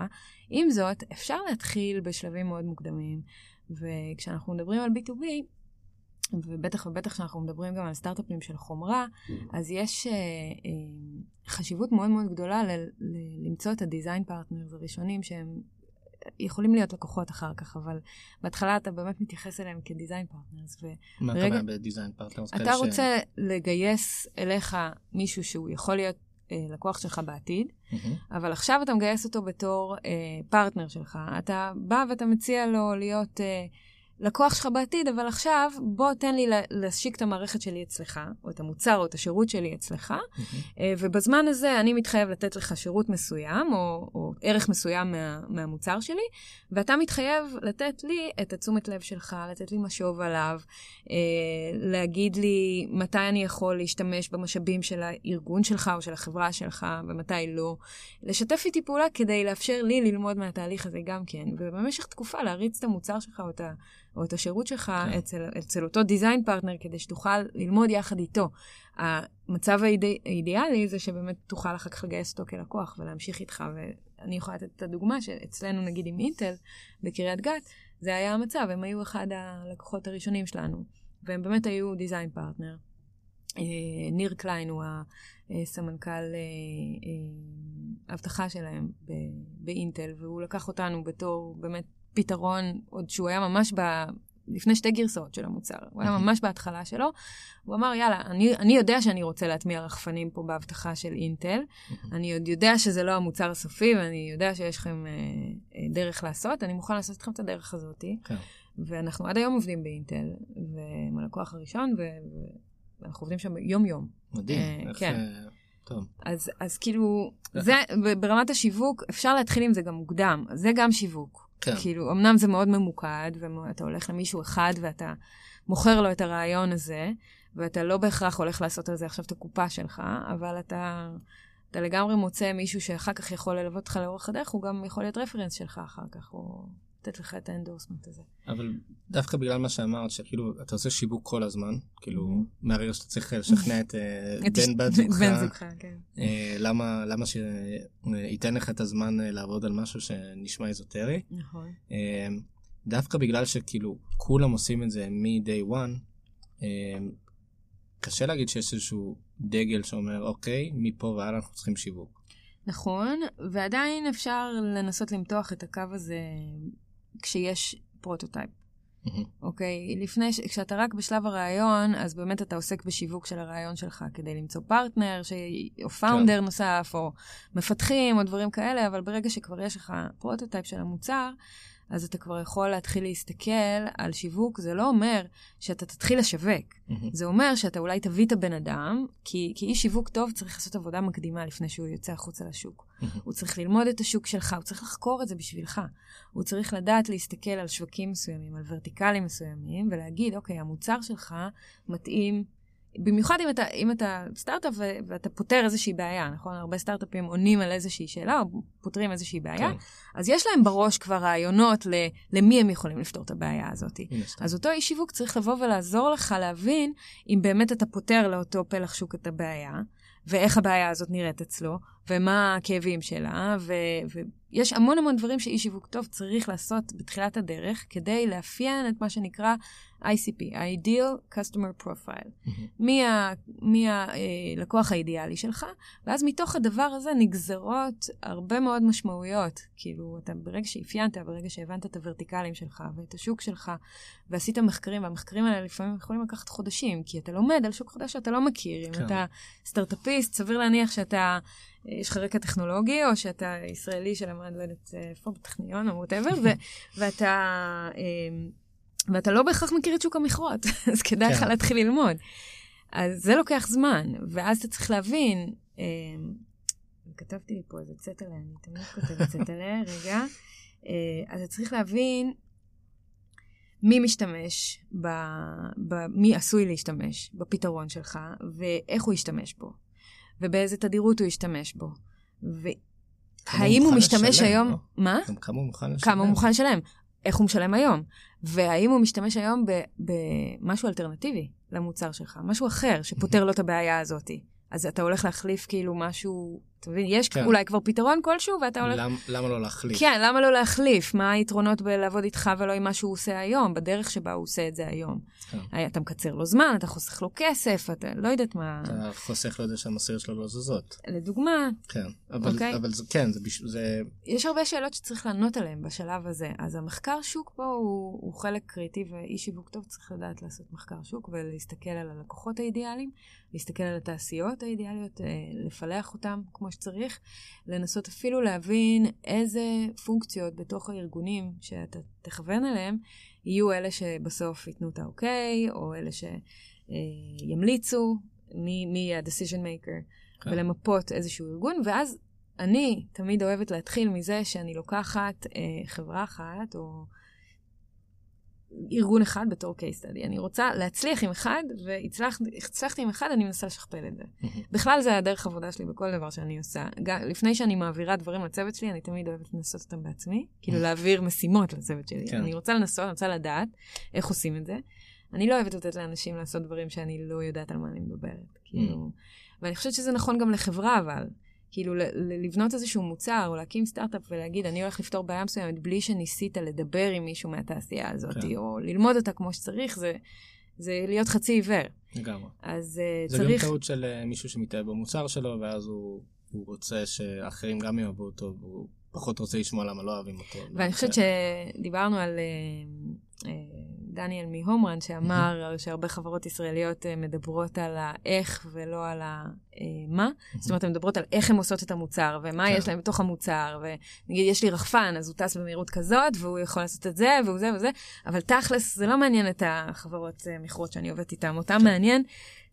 עם זאת, אפשר להתחיל בשלבים מאוד מוקדמים, וכשאנחנו מדברים על B2B, ובטח ובטח כשאנחנו מדברים גם על סטארט-אפים של חומרה, אז יש אה, אה, חשיבות מאוד מאוד גדולה ל- ל- למצוא את ה design partners הראשונים שהם יכולים להיות לקוחות אחר כך, אבל בהתחלה אתה באמת מתייחס אליהם כ design partners. מה אתה אומר ב design partners? אתה רוצה ש... לגייס אליך מישהו שהוא יכול להיות אה, לקוח שלך בעתיד, mm-hmm. אבל עכשיו אתה מגייס אותו בתור אה, פרטנר שלך. אתה בא ואתה מציע לו להיות... אה, לקוח שלך בעתיד, אבל עכשיו בוא תן לי להשיק את המערכת שלי אצלך, או את המוצר או את השירות שלי אצלך, mm-hmm. ובזמן הזה אני מתחייב לתת לך שירות מסוים, או, או ערך מסוים מה, מהמוצר שלי, ואתה מתחייב לתת לי את התשומת לב שלך, לתת לי משוב עליו, אה, להגיד לי מתי אני יכול להשתמש במשאבים של הארגון שלך או של החברה שלך, ומתי לא, לשתף איתי פעולה כדי לאפשר לי ללמוד מהתהליך הזה גם כן, ובמשך תקופה להריץ את המוצר שלך או את ה... או את השירות שלך כן. אצל, אצל אותו דיזיין פרטנר, כדי שתוכל ללמוד יחד איתו. המצב האידא, האידיאלי זה שבאמת תוכל אחר כך לגייס אותו כלקוח ולהמשיך איתך. ואני יכולה לתת את הדוגמה שאצלנו, נגיד עם אינטל, בקריית גת, זה היה המצב, הם היו אחד הלקוחות הראשונים שלנו, והם באמת היו design partner. אה, ניר קליין הוא הסמנכ"ל אה, אה, אבטחה שלהם באינטל, והוא לקח אותנו בתור באמת פתרון, עוד שהוא היה ממש ב... לפני שתי גרסאות של המוצר, הוא היה ממש בהתחלה שלו. הוא אמר, יאללה, אני, אני יודע שאני רוצה להטמיע רחפנים פה באבטחה של אינטל, אני עוד יודע שזה לא המוצר הסופי, ואני יודע שיש לכם אה, אה, דרך לעשות, אני מוכן לעשות אתכם את הדרך הזאת. כן. ואנחנו עד היום עובדים באינטל, ועם הלקוח הראשון, ואנחנו עובדים שם יום-יום. מדהים, אה, איך... כן. אה... טוב. אז, אז כאילו, זה, ברמת השיווק, אפשר להתחיל עם זה גם מוקדם, זה גם שיווק. כן. כאילו, אמנם זה מאוד ממוקד, ואתה הולך למישהו אחד ואתה מוכר לו את הרעיון הזה, ואתה לא בהכרח הולך לעשות על זה עכשיו את הקופה שלך, אבל אתה, אתה לגמרי מוצא מישהו שאחר כך יכול ללוות אותך לאורך הדרך, הוא גם יכול להיות רפרנס שלך אחר כך, או לתת לך את האנדורסמנט הזה. אבל דווקא בגלל מה שאמרת, שכאילו, אתה עושה שיווק כל הזמן, כאילו. מהרגע שאתה צריך לשכנע את אה, בן בת זוגך, בן זוגך, כן. אה, למה, למה שייתן לך את הזמן אה, לעבוד על משהו שנשמע איזוטרי? נכון. דווקא בגלל שכאילו, כולם עושים את זה מ-day one, קשה להגיד שיש איזשהו דגל שאומר, אוקיי, מפה והלאה אנחנו צריכים שיווק. נכון, ועדיין אפשר לנסות למתוח את הקו הזה כשיש prototype. אוקיי, okay, לפני, ש... כשאתה רק בשלב הרעיון, אז באמת אתה עוסק בשיווק של הרעיון שלך כדי למצוא פרטנר, ש... או founder כן. נוסף, או מפתחים, או דברים כאלה, אבל ברגע שכבר יש לך prototype של המוצר, אז אתה כבר יכול להתחיל להסתכל על שיווק. זה לא אומר שאתה תתחיל לשווק, Mm-hmm. זה אומר שאתה אולי תביא את הבן אדם, כי, כי איש שיווק טוב צריך לעשות עבודה מקדימה לפני שהוא יוצא החוצה לשוק. Mm-hmm. הוא צריך ללמוד את השוק שלך, הוא צריך לחקור את זה בשבילך. הוא צריך לדעת להסתכל על שווקים מסוימים, על ורטיקלים מסוימים, ולהגיד, אוקיי, המוצר שלך מתאים, במיוחד אם אתה, אם אתה סטארט-אפ ואתה פותר איזושהי בעיה, נכון? הרבה סטארט-אפים עונים על איזושהי שאלה, או פותרים איזושהי בעיה, כן. אז יש להם בראש כבר רעיונות ל- למי הם יכולים לפתור את הבעיה הזאת. אז אותו איש שיווק צריך לבוא ולעזור לך להבין אם באמת אתה פותר לאותו פלח שוק את הבעיה, ואיך הבעיה הזאת נראית אצלו, ומה הכאבים שלה, ו- ויש המון המון דברים שאיש שיווק טוב צריך לעשות בתחילת הדרך, כדי לאפיין את מה שנקרא ICP, Ideal Customer Profile. מהמם. מי, ה, מי הלקוח האידיאלי שלך, ואז מתוך הדבר הזה נגזרות הרבה מאוד משמעויות. כאילו, אתה ברגע שאפיינת, ברגע שהבנת את הוורטיקלים שלך ואת השוק שלך, ועשית מחקרים, והמחקרים האלה לפעמים יכולים לקחת חודשים, כי אתה לומד על שוק חדש שאתה לא מכיר. אם כן. אתה סטארט-אפיסט, סביר להניח שאתה, אה, יש לך רקע טכנולוגי, או שאתה ישראלי שלמד, לא יודעת איפה, בטכניון או ווטאבר, ואתה... אה, ואתה לא בהכרח מכיר את שוק המכרות, אז כדאי לך כן. להתחיל ללמוד. אז זה לוקח זמן, ואז אתה צריך להבין, אה, כתבתי לי פה איזה צטלה, אני תמיד כותבת צטלה, רגע. אה, אז אתה צריך להבין מי משתמש, ב, ב, מי עשוי להשתמש בפתרון שלך, ואיך הוא ישתמש בו, ובאיזה תדירות הוא ישתמש בו. והאם הוא משתמש לשלם, היום, לא? מה? גם כמה הוא מוכן לשלם. כמה הוא מוכן לשלם, איך הוא משלם היום, והאם הוא משתמש היום במשהו אלטרנטיבי למוצר שלך, משהו אחר שפותר לו את הבעיה הזאת. אז אתה הולך להחליף כאילו משהו, אתה מבין, יש כן. אולי כבר פתרון כלשהו, ואתה הולך... למ- למה לא להחליף? כן, למה לא להחליף? מה היתרונות בלעבוד איתך ולא עם מה שהוא עושה היום, בדרך שבה הוא עושה את זה היום? כן. אה, אתה מקצר לו זמן, אתה חוסך לו כסף, אתה לא יודעת מה... אתה חוסך לו את זה שהמשאיות שלו לא זזות. לדוגמה, כן. אבל, אוקיי. אבל זה כן, זה, בש- זה... יש הרבה שאלות שצריך לענות עליהן בשלב הזה. אז המחקר שוק פה הוא, הוא חלק קריטי, ואיש שיווק טוב צריך לדעת לעשות מחקר שוק ולהסתכל על הלקוחות האידיאליים, להסתכל על התעשיות האידיאליות, אה, לפלח אותם כמו שצריך, לנסות אפילו להבין איזה פונקציות בתוך הארגונים שאתה תכוון אליהם, יהיו אלה שבסוף ייתנו את האוקיי, או אלה שימליצו, מי מי יהיה ה-decision maker. כן. ולמפות איזשהו ארגון, ואז אני תמיד אוהבת להתחיל מזה שאני לוקחת אה, חברה אחת, או ארגון אחד בתור case study. אני רוצה להצליח עם אחד, והצלחתי עם אחד, אני מנסה לשכפל את זה. בכלל זה הדרך עבודה שלי בכל דבר שאני עושה. גם, לפני שאני מעבירה דברים לצוות שלי, אני תמיד אוהבת לנסות אותם בעצמי, כאילו להעביר משימות לצוות שלי. כן. אני רוצה לנסות, אני רוצה לדעת איך עושים את זה. אני לא אוהבת לתת לאנשים לעשות דברים שאני לא יודעת על מה אני מדברת. כאילו, ואני חושבת שזה נכון גם לחברה, אבל. כאילו, לבנות איזשהו מוצר, או להקים סטארט-אפ ולהגיד, אני הולך לפתור בעיה מסוימת בלי שניסית לדבר עם מישהו מהתעשייה הזאת, כן. או ללמוד אותה כמו שצריך, זה, זה להיות חצי עיוור. לגמרי. אז זה צריך... גם טעות של אה, מישהו שמתאהב במוצר שלו, ואז הוא, הוא רוצה שאחרים גם יאהבו אותו, והוא פחות רוצה לשמוע למה לא אוהבים אותו. ואני חושבת כן. שדיברנו על אה, אה, דניאל מהומרן, שאמר שהרבה חברות ישראליות אה, מדברות על האיך ולא על המה. זאת אומרת, הן מדברות על איך הן עושות את המוצר, ומה כן. יש להן בתוך המוצר, ונגיד, יש לי רחפן, אז הוא טס במהירות כזאת, והוא יכול לעשות את זה, והוא זה וזה, אבל תכלס, זה לא מעניין את החברות אה, מכרות שאני עובדת איתן, אותן כן. מעניין.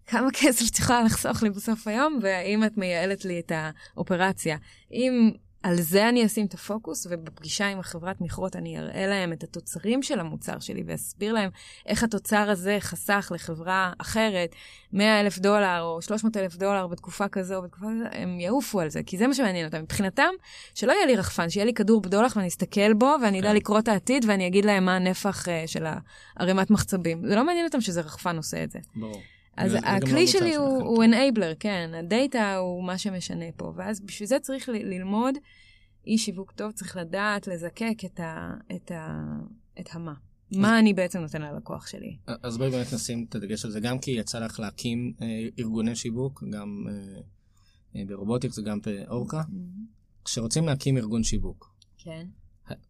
כמה כסף את יכולה לחסוך לי בסוף היום, והאם את מייעלת לי את האופרציה. אם על זה אני אשים את הפוקוס, ובפגישה עם החברת מכרות אני אראה להם את התוצרים של המוצר שלי, ואסביר להם איך התוצר הזה חסך לחברה אחרת 100 אלף דולר או 300 אלף דולר בתקופה כזו או בתקופה כזו, הם יעופו על זה, כי זה מה שמעניין אותם. מבחינתם, שלא יהיה לי רחפן, שיהיה לי כדור בדולח ואני אסתכל בו, ואני אדע כן. לקרוא את העתיד, ואני אגיד להם מה הנפח uh, של הערימת מחצבים. זה לא מעניין אותם שזה רחפן עושה את זה. ברור. אז לא הכלי שלי הוא, שלכם. הוא enabler, כן, הדאטה הוא מה שמשנה פה, ואז בשביל זה צריך ללמוד, איש שיווק טוב צריך לדעת לזקק את, ה, את, ה, את המה. מה אני בעצם נותן ללקוח שלי. אז בואי באמת נשים את הדגש על זה, גם כי יצא לך להקים אה, ארגוני שיווק, גם אה, אה, ברובוטיקס וגם באורקה. כשרוצים להקים ארגון שיווק, כן.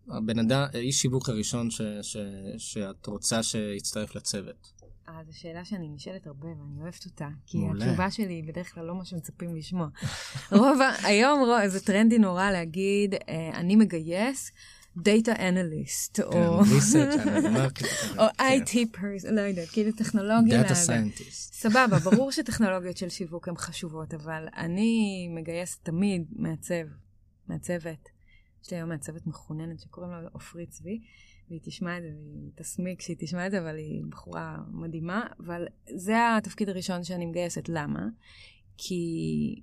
הבן אדם, איש שיווק הראשון ש, ש, שאת רוצה שיצטרף לצוות. אה, זו שאלה שאני נשאלת הרבה ואני אוהבת אותה, כי מעולה. התשובה שלי היא בדרך כלל לא מה שמצפים לשמוע. רוב, ה- היום רוב, זה טרנדי נורא להגיד, אה, אני מגייס דאטה אנליסט, או... כן, research analyst, או כן. IT person, לא יודעת, כאילו טכנולוגיה. Data scientist. סבבה, ברור שטכנולוגיות של שיווק הן חשובות, אבל אני מגייסת תמיד מעצב, מעצבת. יש לי היום מעצבת מחוננת שקוראים לה עופרי צבי, והיא תשמע את זה, והיא תסמיק כשהיא תשמע את זה, אבל היא בחורה מדהימה, אבל זה התפקיד הראשון שאני מגייסת. למה? כי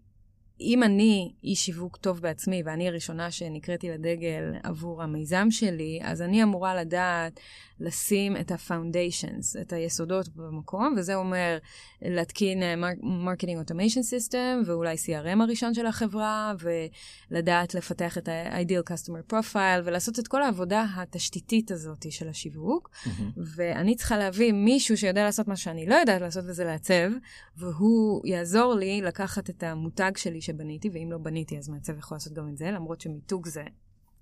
אם אני איש שיווק טוב בעצמי, ואני הראשונה שנקראתי לדגל עבור המיזם שלי, אז אני אמורה לדעת לשים את ה-foundations, את היסודות במקום, וזה אומר להתקין אה, marketing automation system, ואולי CRM הראשון של החברה, ולדעת לפתח את ה-ideal customer profile, ולעשות את כל העבודה התשתיתית הזאת של השיווק. mm-hmm. ואני צריכה להביא מישהו שיודע לעשות מה שאני לא יודעת לעשות, וזה לעצב, והוא יעזור לי לקחת את המותג שלי שבניתי, ואם לא בניתי, אז מעצב יכול לעשות גם את זה, למרות שמיתוג זה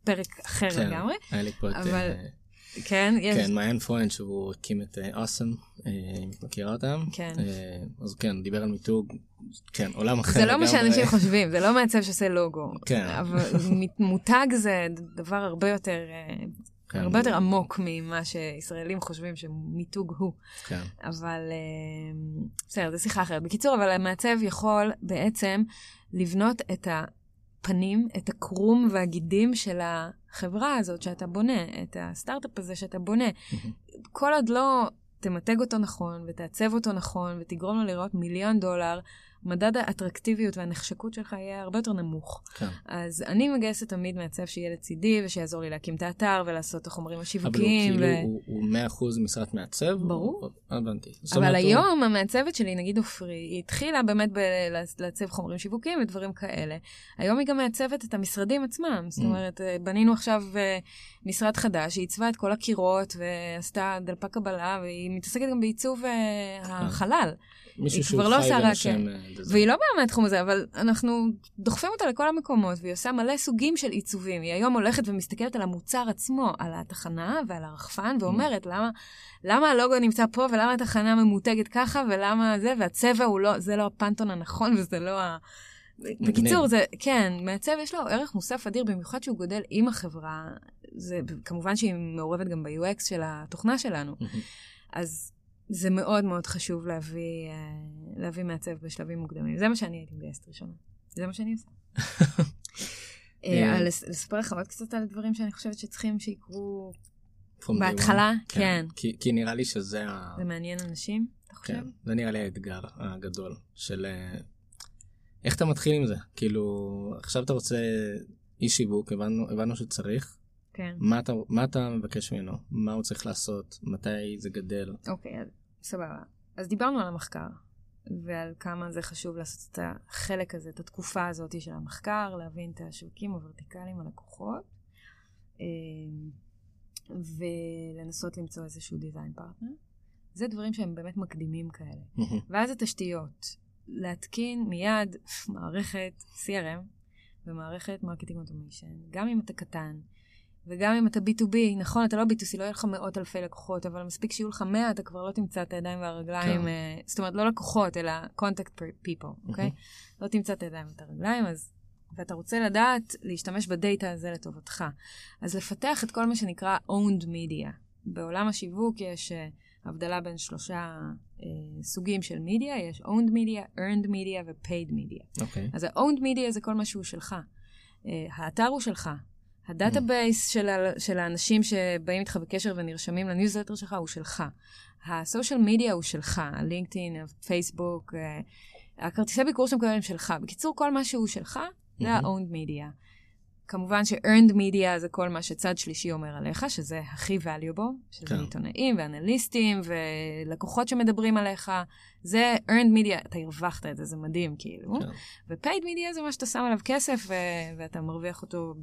פרק אחר כן, לגמרי. היה לי פה את... אבל אה, כן, יש... כן, מעיין פרוין שהוא הקים את אוסם, אם את מכירה אותם. כן. אה, אז כן, דיבר על מיתוג, כן, עולם אחר זה לא מה. שאנשים חושבים, זה לא מעצב שעושה לוגו. כן. אבל מותג זה דבר הרבה יותר, אה, כן. הרבה יותר עמוק ממה שישראלים חושבים שמיתוג הוא. כן, אבל אה, בסדר, זו שיחה אחרת. בקיצור, אבל המעצב יכול בעצם לבנות את הפנים, את הקרום והגידים של החברה הזאת שאתה בונה, את הסטארט-אפ הזה שאתה בונה. כל עוד לא תמתג אותו נכון, ותעצב אותו נכון, ותגרום לו לראות מיליון דולר, מדד האטרקטיביות והנחשקות שלך יהיה הרבה יותר נמוך. כן. אז אני מגייסת תמיד מעצב שיהיה לצידי, ושיעזור לי להקים את האתר, ולעשות את החומרים אבל הוא השיווקיים. כאילו, ו... הוא- הוא 100% משרת מעצב? ברור. או- הבנתי. אבל אומרת, הוא- היום המעצבת שלי, נגיד עופרי, היא התחילה באמת בלעצב חומרים שיווקיים ודברים כאלה. היום היא גם מעצבת את המשרדים עצמם. זאת Mm. אומרת, אה, בנינו עכשיו אה, משרד חדש, היא עיצבה את כל הקירות ועשתה דלפק קבלה, והיא מתעסקת גם בעיצוב אה, החלל. מישהו שהוא לא חי רק- ונושם. והיא לא באה מהתחום הזה, אבל אנחנו דוחפים אותה לכל המקומות, והיא עושה מלא סוגים של עיצובים. היא היום הולכת ומסתכלת על המוצר עצמו, על התחנה ועל הרחפן, ואומרת, למה, למה הלוגו נמצא פה, ולמה התחנה ממותגת ככה, ולמה זה, והצבע הוא לא, זה לא הפנטון הנכון, וזה לא ה... בקיצור, זה, כן, מעצב יש לו ערך מוסף אדיר, במיוחד שהוא גודל עם החברה. זה, כמובן שהיא מעורבת גם ב-UX של התוכנה שלנו. אז זה מאוד מאוד חשוב להביא, אה, להביא מעצב בשלבים מוקדמים. זה מה שאני הייתי מגייסת ראשונה. זה מה שאני עושה. אה, אה, לספר לך עוד קצת על דברים שאני חושבת שצריכים שיקרו בהתחלה? one. כן. כי כי נראה לי שזה ה... זה מעניין אנשים, אתה חושב? כן, זה נראה לי האתגר הגדול של איך אתה מתחיל עם זה כאילו עכשיו אתה רוצה איש שיווק הבנו הבנו שצריך כן. מה אתה מה אתה מבקש ממנו מה הוא צריך לעשות מתי זה גדל אוקיי, אז סבבה. אז דיברנו על המחקר, ועל כמה זה חשוב לעשות את החלק הזה, את התקופה הזאת של המחקר, להבין את השווקים הוורטיקליים, הלקוחות, אה, ולנסות למצוא איזשהו design partner. זה דברים שהם באמת מקדימים כאלה. ואז התשתיות, להתקין מיד מערכת CRM ומערכת marketing automation, גם אם אתה קטן, וגם אם אתה B2B, נכון, אתה לא B2C, לא יהיה לך מאות אלפי לקוחות, אבל מספיק שיהיו לך 100, אתה כבר לא תמצא את הידיים והרגליים, כן. אה, זאת אומרת, לא לקוחות, אלא contact people, אוקיי? לא תמצא את הידיים ואת הרגליים, אז... ואתה רוצה לדעת להשתמש בדאטה הזה לטובתך. אז לפתח את כל מה שנקרא owned media. בעולם השיווק יש uh, הבדלה בין שלושה uh, סוגים של media, יש owned media, earned media ו-paid media. אוקיי אז ה-owned media זה כל מה שהוא שלך. Uh, האתר הוא שלך. ה database של, ה- של האנשים שבאים איתך בקשר ונרשמים לניוזלטר שלך הוא שלך. ה social media הוא שלך, הלינקדאין, הפייסבוק, אה, הכרטיסי ביקור שאתה מקבל הם שלך. בקיצור, כל מה שהוא שלך, זה. ה-owned media. כמובן ש-earned media זה כל מה שצד שלישי אומר עליך, שזה הכי valuable, שזה כן. עיתונאים ואנליסטים ולקוחות שמדברים עליך. זה earned media, אתה הרווחת את זה, זה מדהים כאילו. כן. ו-paid media זה מה שאתה שם עליו כסף ו- ואתה מרוויח אותו,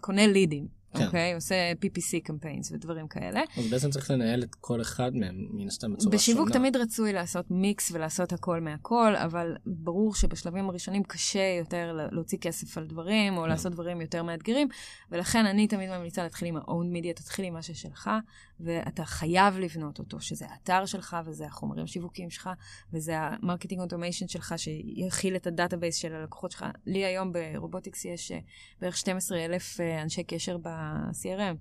קונה לידים, כן. אוקיי? עושה PPC קמפיינס ודברים כאלה. אז בעצם צריך לנהל את כל אחד מהם מן הסתם בצורה שונה. בשיווק תמיד רצוי לעשות מיקס ולעשות הכל מהכל, אבל ברור שבשלבים הראשונים קשה יותר לה- להוציא כסף על דברים, או כן. לעשות דברים יותר מאתגרים, ולכן אני תמיד ממליצה להתחיל עם ה-owned media, תתחיל עם מה ששלך, ואתה חייב לבנות אותו, שזה האתר שלך, וזה החומרים השיווקיים שלך, וזה ה marketing automation שלך, שיכיל את ה database של הלקוחות שלך. לי היום ברובוטיקס יש אה, בערך 12 אלף אה, אנשי קשר ב-CRM.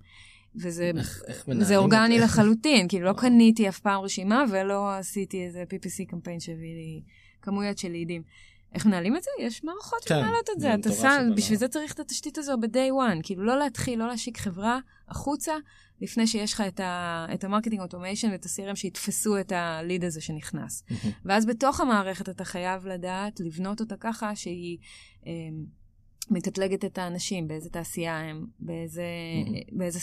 וזה איך, איך אורגני? לחלוטין, כאילו לא. קניתי אף פעם רשימה ולא עשיתי איזה PPC קמפיין שהביא לי כמויות של לידים. איך מנהלים את זה? יש מערכות כן, שמנהלות את זה. אתה שם, בשביל. זה צריך את התשתית הזו ב-day one. כאילו לא להתחיל, לא להשיק חברה החוצה, לפני שיש לך את, ה- את ה marketing automation ואת ה-CRM שיתפסו את הליד הזה שנכנס. ואז בתוך המערכת אתה חייב לדעת לבנות אותה ככה שהיא אה, מקטלגת את האנשים, באיזה תעשייה הם, באיזה. באיזה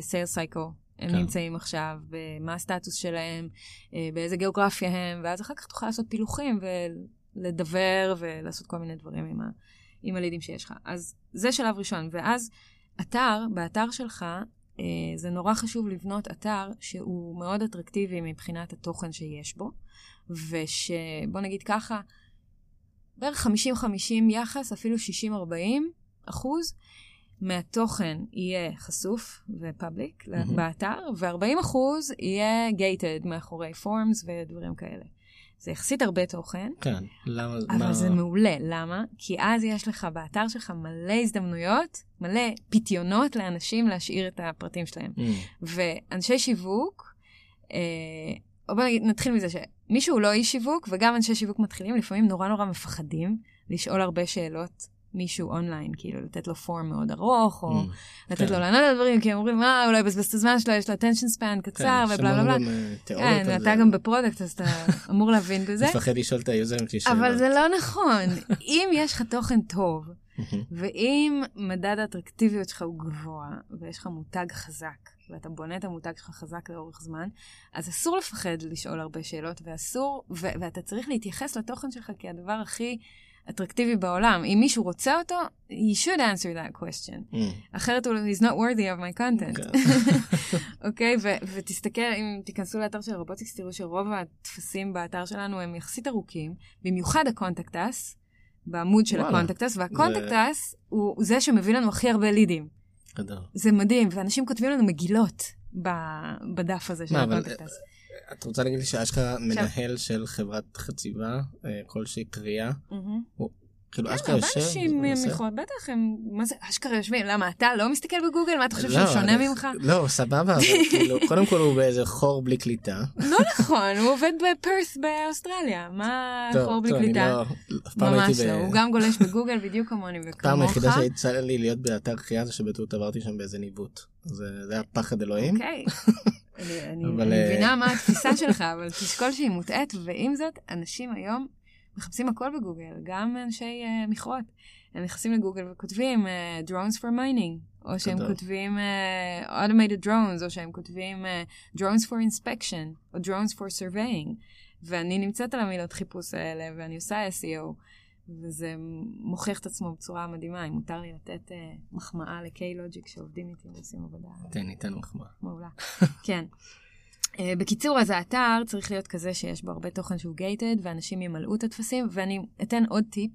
סייר סייקל הם כן. נמצאים עכשיו, מה הסטטוס שלהם, אה, באיזה גיאוגרפיה הם, ואז אחר כך תוכל לעשות פילוחים ולדבר ולעשות כל מיני דברים עם, ה, עם הלידים שיש לך. אז זה שלב ראשון. ואז אתר, באתר שלך, אה, זה נורא חשוב לבנות אתר שהוא מאוד אטרקטיבי מבחינת התוכן שיש בו, ושבוא נגיד ככה, בערך 50-50 יחס, אפילו 60-40 אחוז, מהתוכן יהיה חשוף ופאבליק מהמם. באתר, ו-40 אחוז יהיה גייטד מאחורי פורמס ודברים כאלה. זה יחסית הרבה תוכן, כן, למה, אבל מה... זה מעולה. למה? כי אז יש לך באתר שלך מלא הזדמנויות, מלא פיתיונות לאנשים להשאיר את הפרטים שלהם. מהמם. ואנשי שיווק, אה, בוא נגיד, נתחיל מזה שמישהו הוא לא איש שיווק, וגם אנשי שיווק מתחילים לפעמים נורא נורא מפחדים לשאול הרבה שאלות. מישהו אונליין, כאילו לתת לו form מאוד ארוך, או mm-hmm. לתת כן. לו לענות על דברים, כי הם אומרים, אה, אולי אבזבז את הזמן שלו, יש לו attention span קצר, כן, ובלה בלה בלה. אה, כן, אתה זה. גם ב product, אז אתה אמור להבין בזה. מפחד לשאול את היוזרים שלי שאלות. אבל זה לא נכון. אם יש לך תוכן טוב. ואם מדד האטרקטיביות שלך הוא גבוה, ויש לך מותג חזק, ואתה בונה את המותג שלך חזק לאורך זמן, אז אסור לפחד לשאול הרבה שאלות, ואסור, ו- ואתה צריך להתייחס לתוכן שלך כהדבר הכי אטרקטיבי בעולם. אם מישהו רוצה אותו, he should answer that question. mm-hmm. אחרת הוא, he's not worthy of my content. כן. אוקיי? ו- ותסתכל, אם תיכנסו לאתר של רובוטיקס, תראו שרוב הטפסים באתר שלנו הם יחסית ארוכים, במיוחד ה contact us, בעמוד של וואלה. הקונטקטס, והקונטקטס הוא זה שמביא לנו הכי הרבה לידים. גדול. זה מדהים, ואנשים כותבים לנו מגילות בדף הזה של מה, אבל- הקונטקטס. את רוצה להגיד לי שאשכרה מנהל של חברת חציבה, אה, כלשהי קריאה. כאילו כן, אשכרה הרבה יושב אנשים ועושה? יכול, בטח, הם, מה זה, אשכרה יושבים, למה, אתה לא מסתכל בגוגל? מה אתה חושב לא, שהוא שונה אני- ממך? לא, סבבה, אבל כאילו, קודם כל הוא באיזה חור בלי קליטה. לא נכון, הוא עובד בפרס באוסטרליה, מה טוב, חור בלי קליטה? לא, הייתי ממש. לא, הוא גם גולש בגוגל בדיוק כמוני וכמוך. פעם היחידה שיצא לי להיות באתר קריאה זה שבטעות עברתי שם באיזה ניווט. זה היה פחד אלוהים. אוקיי. אני אה, מבינה מה התפיסה שלך, אבל תשקול שהיא מוטעית, ועם זאת, אנשים היום מחפשים הכל בגוגל, גם אנשי אה, מכרות. הם נכנסים לגוגל וכותבים אה, drones for mining, או שהם. כותבים אה, automated drones, או שהם כותבים אה, drones for inspection, או drones for surveying. ואני נמצאת על המילות חיפוש האלה, ואני עושה SEO, וזה מוכיח את עצמו בצורה מדהימה. אם מותר לי לתת אה, מחמאה ל-K-Logic שעובדים איתי ועושים עבודה תן, ניתן מחמאה. מעולה. כן. Uh, בקיצור, אז האתר צריך להיות כזה שיש בו הרבה תוכן שהוא גייטד, ואנשים ימלאו את הטפסים, ואני אתן עוד טיפ.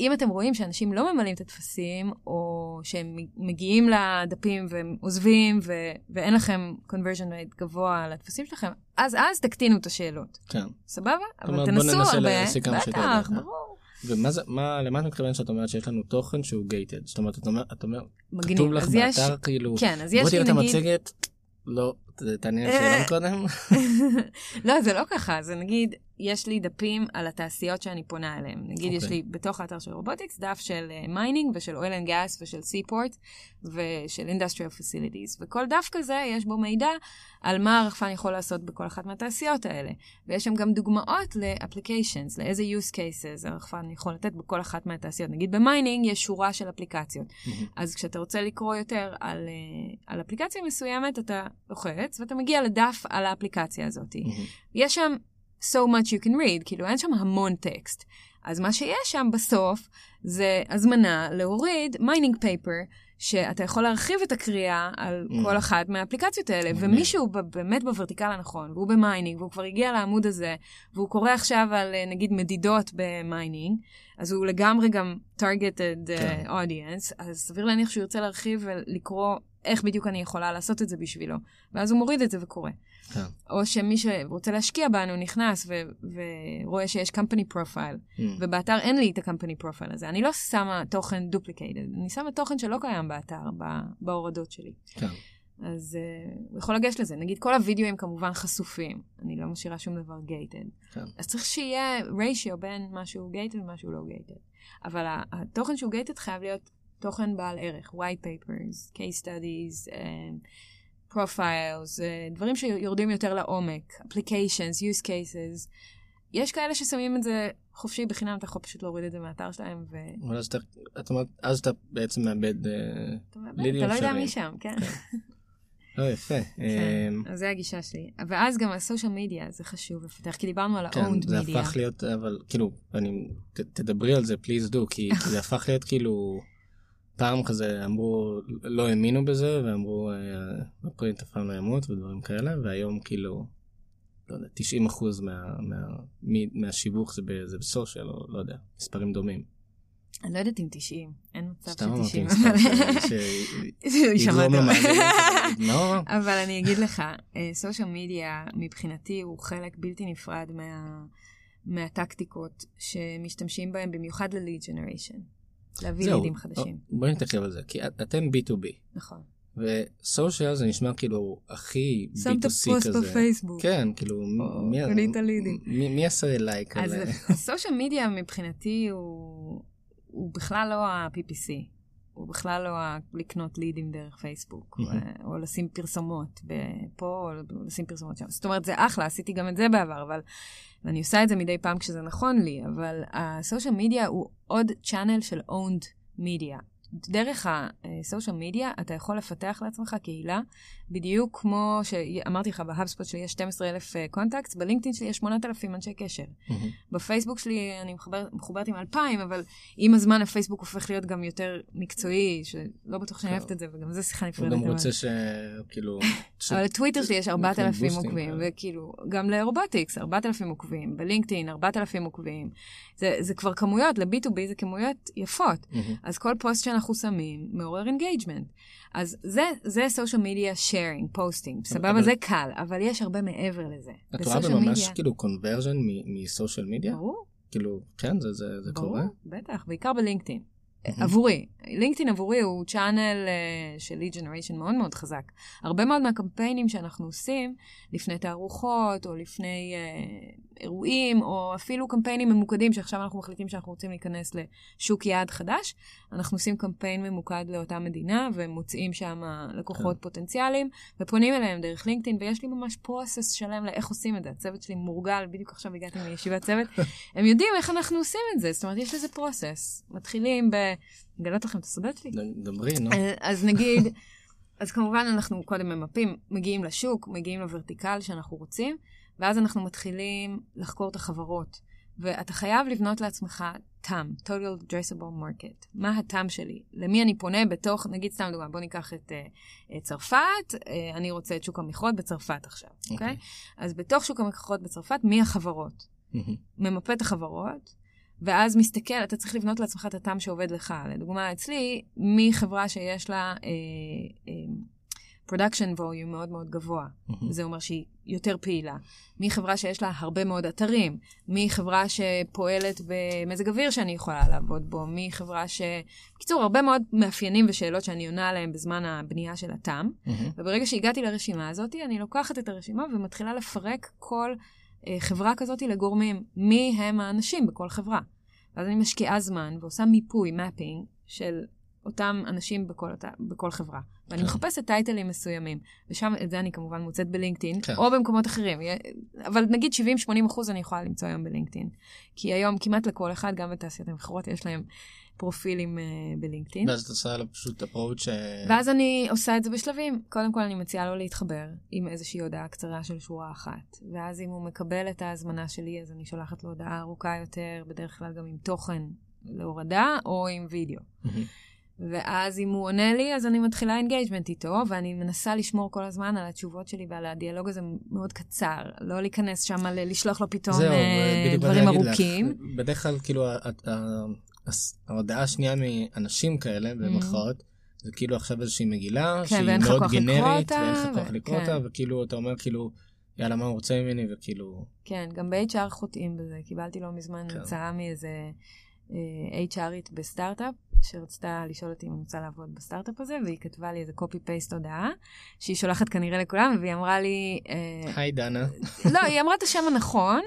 אם אתם רואים שאנשים לא ממלאים את הטפסים, או שהם מגיעים לדפים והם עוזבים, ו- ואין לכם conversion rate גבוה לטפסים שלכם, אז אז תקטינו את השאלות. כן. סבבה? אבל תנסו הרבה. בטח. ברור. ומה זה, מה, למה את מתכוונת שאת אומרת שיש לנו תוכן שהוא gated? זאת אומרת, את אומרת, את אומרת, מגניב. כתוב לך אז יש- באתר כאילו, כן, אז יש תראה לי את נגיד... המצגת, לא, תעניין אה. שאלה קודם. לא, זה לא ככה, זה נגיד, יש לי דפים על התעשיות שאני פונה אליהן. נגיד, יש אוקיי. לי בתוך האתר של Airobotics דף של mining ושל oil and gas ושל seaport ושל industrial facilities. וכל דף כזה, יש בו מידע על מה הרחפן יכול לעשות בכל אחת מהתעשיות האלה. ויש שם גם דוגמאות ל-applications, לאיזה use cases הרחפן יכול לתת בכל אחת מהתעשיות. נגיד ב-mining יש שורה של אפליקציות. אז כשאתה רוצה לקרוא יותר על, uh, על אפליקציה מסוימת, אתה לוחץ ואתה מגיע לדף על האפליקציה הזאת. יש שם so much you can read, כאילו אין שם המון טקסט. אז מה שיש שם בסוף זה הזמנה להוריד mining paper, שאתה יכול להרחיב את הקריאה על Mm. כל אחת מהאפליקציות האלה, מגניב. ומישהו באמת ב-vertical הנכון, והוא ב-mining, והוא כבר הגיע לעמוד הזה, והוא קורא עכשיו על אה, נגיד מדידות ב-mining, אז הוא לגמרי גם targeted uh, audience, אז סביר להניח שהוא ירצה להרחיב ולקרוא איך בדיוק אני יכולה לעשות את זה בשבילו. ואז הוא מוריד את זה וקורא. כן. או שמי שרוצה להשקיע בנו נכנס ו- ורואה שיש company profile, Mm. ובאתר אין לי את ה-company profile הזה. אני לא שמה תוכן duplicated, אני שמה תוכן שלא קיים באתר, ב- בהורדות שלי. כן. אז uh, הוא יכול לגשת לזה. נגיד, כל הווידאוים כמובן חשופים, אני לא משאירה שום דבר gated. כן. אז צריך שיהיה ratio בין משהו gated ומשהו לא gated. אבל התוכן שהוא gated חייב להיות תוכן בעל ערך, white papers, case studies, um, profiles, uh, דברים שיורדים יותר לעומק, applications, use cases. יש כאלה ששמים את זה חופשי בחינם, אתה יכול פשוט להוריד את זה מהאתר שלהם, ו... אבל אז אתה, את אומרת, אז אתה בעצם מאבד... אה, אתה מאבד, אתה לא יודע. מי שם, כן. לא, יפה. כן, אמ, אז זה הגישה שלי. ואז גם הסושיאל מדיה, זה חשוב לפתח, כי דיברנו על כן, ה-owned זה מדיה. הפך להיות, אבל כאילו, אני, תדברי על זה, פליז דו, כי זה הפך להיות כאילו, פעם כזה אמרו, לא האמינו בזה, ואמרו, אה, הפרינט אף פעם לא ימות ודברים כאלה, והיום כאילו, לא יודע, 90 אחוז מה, מה, מ- מהשיווק זה, ב, זה בסושיאל, או לא יודע, מספרים דומים. אני לא יודעת אם 90, אין מצב סתם של אמרתי 90. מספר שמעת. שיגרום למאזינים, אבל אני אגיד לך, סושיאל מדיה מבחינתי הוא חלק בלתי נפרד מה, מהטקטיקות שמשתמשים בהם במיוחד ל-lead generation. להביא זהו, לידים חדשים. בואי נתעכב על זה, כי את- אתם B2B, נכון. וסושיאל זה נשמע כאילו הכי שמת B2C פוסט כזה. בפייסבוק. כן, כאילו, מי- קנית לידים. מי מי יעשה לייק אז על... הסושיאל מדיה מבחינתי הוא, הוא בכלל לא ה-PPC. הוא בכלל לא לקנות לידים דרך פייסבוק. או- או לשים פרסומות פה, או לשים פרסומות שם. זאת אומרת, זה אחלה, עשיתי גם את זה בעבר, אבל... ואני עושה את זה מדי פעם כשזה נכון לי, אבל הסושיאל מדיה הוא עוד צ'אנל של owned מדיה. דרך הסושיאל מדיה אתה יכול לפתח לעצמך קהילה, בדיוק כמו שאמרתי לך, ב-HubSpot שלי יש 12,000 contacts, בלינקדאין שלי יש 8,000 אנשי קשר. מהמם. בפייסבוק שלי אני מחבר, מחוברת עם 2,000, אבל עם הזמן הפייסבוק הופך להיות גם יותר מקצועי, שלא בטוח שאני כן. אוהבת את זה, וגם זה שיחה הוא נפרדת. גם אבל- רוצה שכאילו... אבל לטוויטר שלי יש 4,000 בוסטים עוקבים, כאלה. וכאילו, גם ל-Airobotics 4,000 עוקבים, בלינקדאין 4,000 עוקבים. זה, זה כבר כמויות, ל-B2B זה כמויות יפות. אז כל פוסט שאנחנו שמים מעורר engagement. אז זה, זה social media sharing, posting, סבבה? אבל- זה קל, אבל יש הרבה מעבר לזה. את רואה בממש מדיה- כאילו conversion מ-social media? ברור, כאילו, כן, זה- זה זה ברור, קורה? בטח, בעיקר בלינקדאין. מהמם. עבורי, לינקדאין עבורי הוא channel uh, של lead generation מאוד מאוד חזק. הרבה מאוד מהקמפיינים שאנחנו עושים, לפני תערוכות, או לפני uh, אירועים, או אפילו קמפיינים ממוקדים, שעכשיו אנחנו מחליטים שאנחנו רוצים להיכנס לשוק יעד חדש, אנחנו עושים קמפיין ממוקד לאותה מדינה, ומוצאים שם לקוחות כן. פוטנציאליים, ופונים אליהם דרך לינקדאין, ויש לי ממש פרוסס שלם לאיך עושים את זה. הצוות שלי מורגל, בדיוק עכשיו הגעתי מישיבת צוות, הם יודעים איך אנחנו עושים את זה, זאת אומרת, יש לזה פרוסס. מתחילים ב... לגלות לכם את הסודות שלי? דברי, נו. אז נגיד, אז כמובן אנחנו קודם ממפים, מגיעים לשוק, מגיעים לוורטיקל שאנחנו רוצים, ואז אנחנו מתחילים לחקור את החברות. ואתה חייב לבנות לעצמך TAM, Total Addressable Market. מה ה-TAM שלי? למי אני פונה בתוך, נגיד סתם דוגמא, בוא ניקח את uh, צרפת, uh, אני רוצה את שוק המכרות בצרפת עכשיו, אוקיי? אוקיי. אז בתוך שוק המכרות בצרפת, מי החברות? מהמם. ממפה את החברות, ואז מסתכל, אתה צריך לבנות לעצמך את הטעם שעובד לך. לדוגמה, אצלי, מחברה שיש לה אה, אה, production volume מאוד מאוד גבוה, מהמם. זה אומר שהיא יותר פעילה. מחברה שיש לה הרבה מאוד אתרים, מחברה שפועלת במזג אוויר שאני יכולה לעבוד בו, מחברה ש... בקיצור, הרבה מאוד מאפיינים ושאלות שאני עונה עליהם בזמן הבנייה של הטעם. מהמם. וברגע שהגעתי לרשימה הזאת, אני לוקחת את הרשימה ומתחילה לפרק כל אה, חברה כזאת לגורמים, מי הם האנשים בכל חברה. ואז אני משקיעה זמן ועושה מיפוי, מפינג, של אותם אנשים בכל, בכל חברה. ואני כן. מחפשת טייטלים מסוימים, ושם, את זה אני כמובן מוצאת בלינקדאין, כן. או במקומות אחרים. אבל נגיד 70-80 אחוז אני יכולה למצוא היום בלינקדאין. כי היום כמעט לכל אחד, גם בתעשיית המכירות, יש להם פרופילים אה, בלינקדאין. ואז את עושה לו פשוט approach... ואז אני עושה את זה בשלבים. קודם כל אני מציעה לו להתחבר עם איזושהי הודעה קצרה של שורה אחת. ואז אם הוא מקבל את ההזמנה שלי, אז אני שולחת לו הודעה ארוכה יותר, בדרך כלל גם עם תוכן להורדה או עם וידאו. ואז אם הוא עונה לי, אז אני מתחילה engagement איתו, ואני מנסה לשמור כל הזמן על התשובות שלי ועל הדיאלוג הזה מאוד קצר. לא להיכנס שם, לשלוח לו פתאום זהו, אה, דברים להגיד לך. ארוכים. בדרך כלל, כאילו, ההודעה השנייה מאנשים כאלה, במרכאות, זה כאילו עכשיו איזושהי מגילה, כן, שהיא מאוד גנרית, ואין לך כוח לקרוא כן. אותה, וכאילו, אתה אומר כאילו, יאללה, מה הוא רוצה ממני, וכאילו, כן, גם ב-HR חוטאים בזה. קיבלתי לא מזמן כן. הצעה מאיזה HRית בסטארט-אפ, שרצתה לשאול אותי אם אני רוצה לעבוד בסטארט-אפ הזה, והיא כתבה לי איזה copy-paste הודעה, שהיא שולחת כנראה לכולם, והיא אמרה לי... אה, היי דנה, לא, היא אמרה את השם הנכון,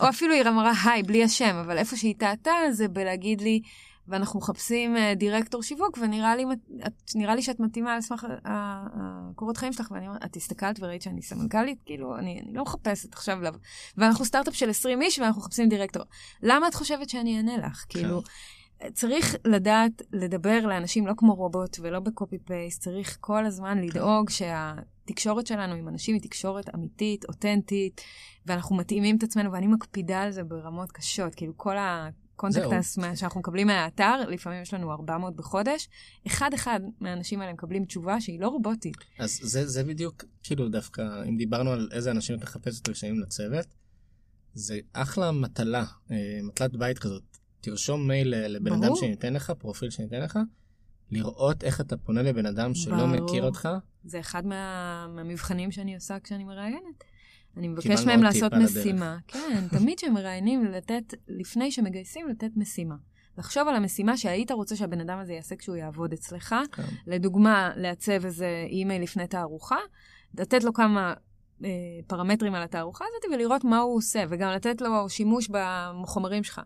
או אפילו היא אמרה היי, בלי השם, אבל איפה שהיא טעתה זה בלהגיד לי, ואנחנו מחפשים אה, דירקטור שיווק, ונראה לי, את, נראה לי שאת מתאימה על סמך ה- ה- הקורות חיים שלך, ואני אומרת, את הסתכלת וראית שאני סמנכ"לית? כאילו, אני, אני לא מחפשת עכשיו, לב... ואנחנו סטארט-אפ של 20 איש ואנחנו מחפשים דירקטור. למה את חושבת שאני אענה לך? כאילו, צריך לדעת לדבר לאנשים לא כמו רובוט ולא ב-copy paste, צריך כל הזמן לדאוג שהתקשורת שלנו עם אנשים היא תקשורת אמיתית, אותנטית, ואנחנו מתאימים את עצמנו, ואני מקפידה על זה ברמות קשות, כאילו כל ה-contact us שאנחנו מקבלים מהאתר, לפעמים יש לנו 400 בחודש, אחד-אחד מהאנשים האלה מקבלים תשובה שהיא לא רובוטית. אז זה, זה בדיוק, כאילו דווקא, אם דיברנו על איזה אנשים את מחפשת לצוות, זה אחלה מטלה, אה, מטלת בית כזאת. תרשום מייל לבן אדם ברור. שניתן לך, פרופיל שניתן לך, לראות איך אתה פונה לבן אדם שלא ברור. מכיר אותך. זה אחד מה, מהמבחנים שאני עושה כשאני מראיינת. אני מבקש מהם לעשות. משימה. כן, תמיד כשהם מראיינים, לתת, לפני שמגייסים, לתת משימה. לחשוב על המשימה שהיית רוצה שהבן אדם הזה יעשה כשהוא יעבוד אצלך. כן. לדוגמה, לעצב איזה אימייל לפני תערוכה, לתת לו כמה אה, פרמטרים על התערוכה הזאת ולראות מה הוא עושה, וגם לתת לו שימוש בחומרים שלך.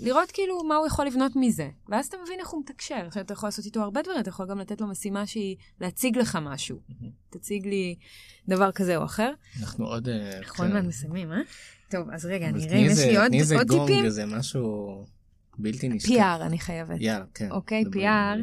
לראות כאילו מה הוא יכול לבנות מזה. ואז אתה מבין איך הוא מתקשר. עכשיו, אתה יכול לעשות איתו הרבה דברים, אתה יכול גם לתת לו משימה שהיא להציג לך משהו. תציג לי דבר כזה או אחר. אנחנו עוד... אה. עוד מעט מסיימים, אה? טוב, אז רגע, אני אראה אם יש לי עוד תני איזה גונג, טיפים. איזה משהו בלתי נשכח. PR אני חייבת. יאללה, כן. אוקיי, PR.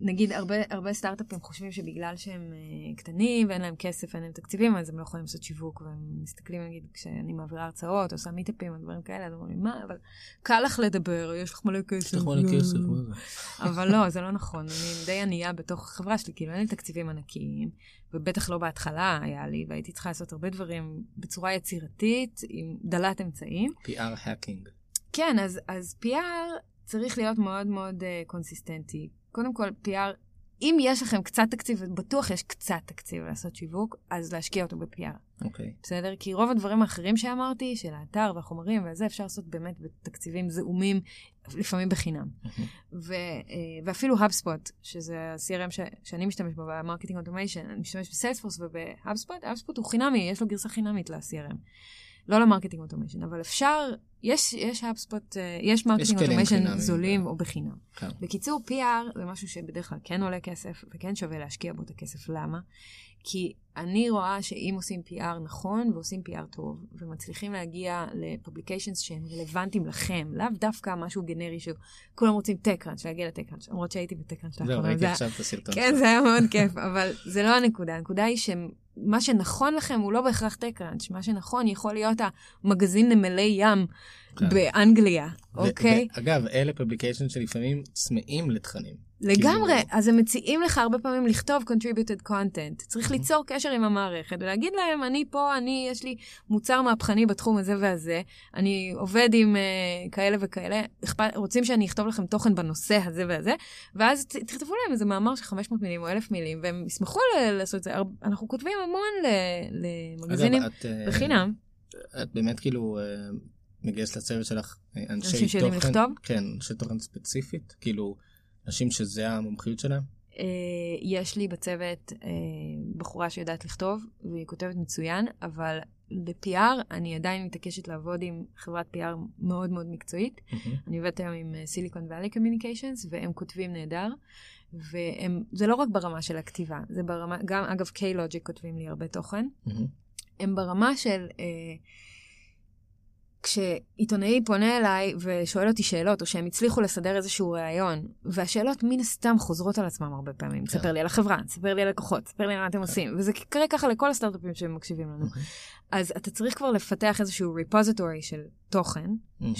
נגיד, הרבה, הרבה סטארט-אפים חושבים שבגלל שהם אה, קטנים ואין להם כסף ואין להם תקציבים, אז הם לא יכולים לעשות שיווק, והם מסתכלים, נגיד, כשאני מעבירה הרצאות, עושה מיטאפים ודברים כאלה, אז אומרים מה, אבל קל לך לדבר, יש לך מלא כסף. יש לך מלא לא." כסף, מה זה? אבל לא, זה לא נכון. אני די ענייה בתוך החברה שלי, כאילו אין לי תקציבים ענקיים, ובטח לא בהתחלה היה לי, והייתי צריכה לעשות הרבה דברים בצורה יצירתית, עם דלת אמצעים. PR האקינג. כן, אז, אז PR צריך להיות מאוד מאוד uh, קונסיסטנטי. קודם כל, PR, אם יש לכם קצת תקציב, ובטוח יש קצת תקציב לעשות שיווק, אז להשקיע אותו ב-PR, אוקיי. בסדר? כי רוב הדברים האחרים שאמרתי, של האתר והחומרים וזה, אפשר לעשות באמת בתקציבים זעומים, לפעמים בחינם. מהמם. ו, אה, ואפילו HubSpot, שזה ה-CRM ש, שאני משתמש בו, ב-marketing automation, אני משתמש ב-Salesforce וב-HubSpot, HubSpot הוא חינמי, יש לו גרסה חינמית ל-CRM. לא ל-marketing automation, אבל אפשר, יש, יש HubSpot, אה, יש marketing automation. זולים או בחינם. כן. בקיצור, PR זה משהו שבדרך כלל כן עולה כסף, וכן שווה להשקיע בו את הכסף. למה? כי אני רואה שאם עושים PR נכון ועושים PR טוב, ומצליחים להגיע ל-publications שהם רלוונטיים לכם, לאו דווקא משהו גנרי שכולם רוצים TechCrunch, להגיע ל-TechCrunch, למרות שהייתי ב-TechCrunch זהו, לאחרונה. ראיתי זה היה- עכשיו את הסרטון כן. זה היה מאוד כיף, אבל זה לא הנקודה. הנקודה היא שמה שנכון לכם הוא לא בהכרח TechCrunch, מה שנכון יכול להיות המגזין נמלי ים כן. באנגליה, אוקיי? ואגב, אלה publication שלפעמים צמאים לתכנים. לגמרי, כאילו- אז הם מציעים לך הרבה פעמים לכתוב contributed content. צריך ליצור קשר עם המערכת ולהגיד להם, אני פה, אני, יש לי מוצר מהפכני בתחום הזה והזה, אני עובד עם uh, כאלה וכאלה, רוצים שאני אכתוב לכם תוכן בנושא הזה והזה, ואז תכתבו להם איזה מאמר של 500 מילים או 1,000 מילים, והם ישמחו לעשות את זה. אנחנו כותבים המון למגזינים אגב, את, אה, בחינם. את באמת כאילו אה, מגייסת לצוות שלך אנשי אנשים שיודעים תוכן. לכתוב? כן, אנשי תוכן ספציפית, כאילו, אנשים שזה המומחיות שלהם. אה, יש לי בצוות אה, בחורה שיודעת לכתוב, והיא כותבת מצוין, אבל ב-PR אני עדיין מתעקשת לעבוד עם חברת PR מאוד מאוד מקצועית. מהמם. אני עובדת היום עם סיליקון ואלי קומיוניקיישנס, והם כותבים נהדר. וזה לא רק ברמה של הכתיבה, זה ברמה, גם אגב K-Logic כותבים לי הרבה תוכן. מהמם. הם ברמה של... אה, כשעיתונאי פונה אליי ושואל אותי שאלות, או שהם הצליחו לסדר איזשהו ראיון, והשאלות מן הסתם חוזרות על עצמם הרבה פעמים. כן. תספר לי על החברה, תספר לי על לקוחות, תספר לי מה אתם עושים, וזה קורה ככה לכל הסטארט-אפים שמקשיבים לנו. אז אתה צריך כבר לפתח איזשהו repository של תוכן, מהמם.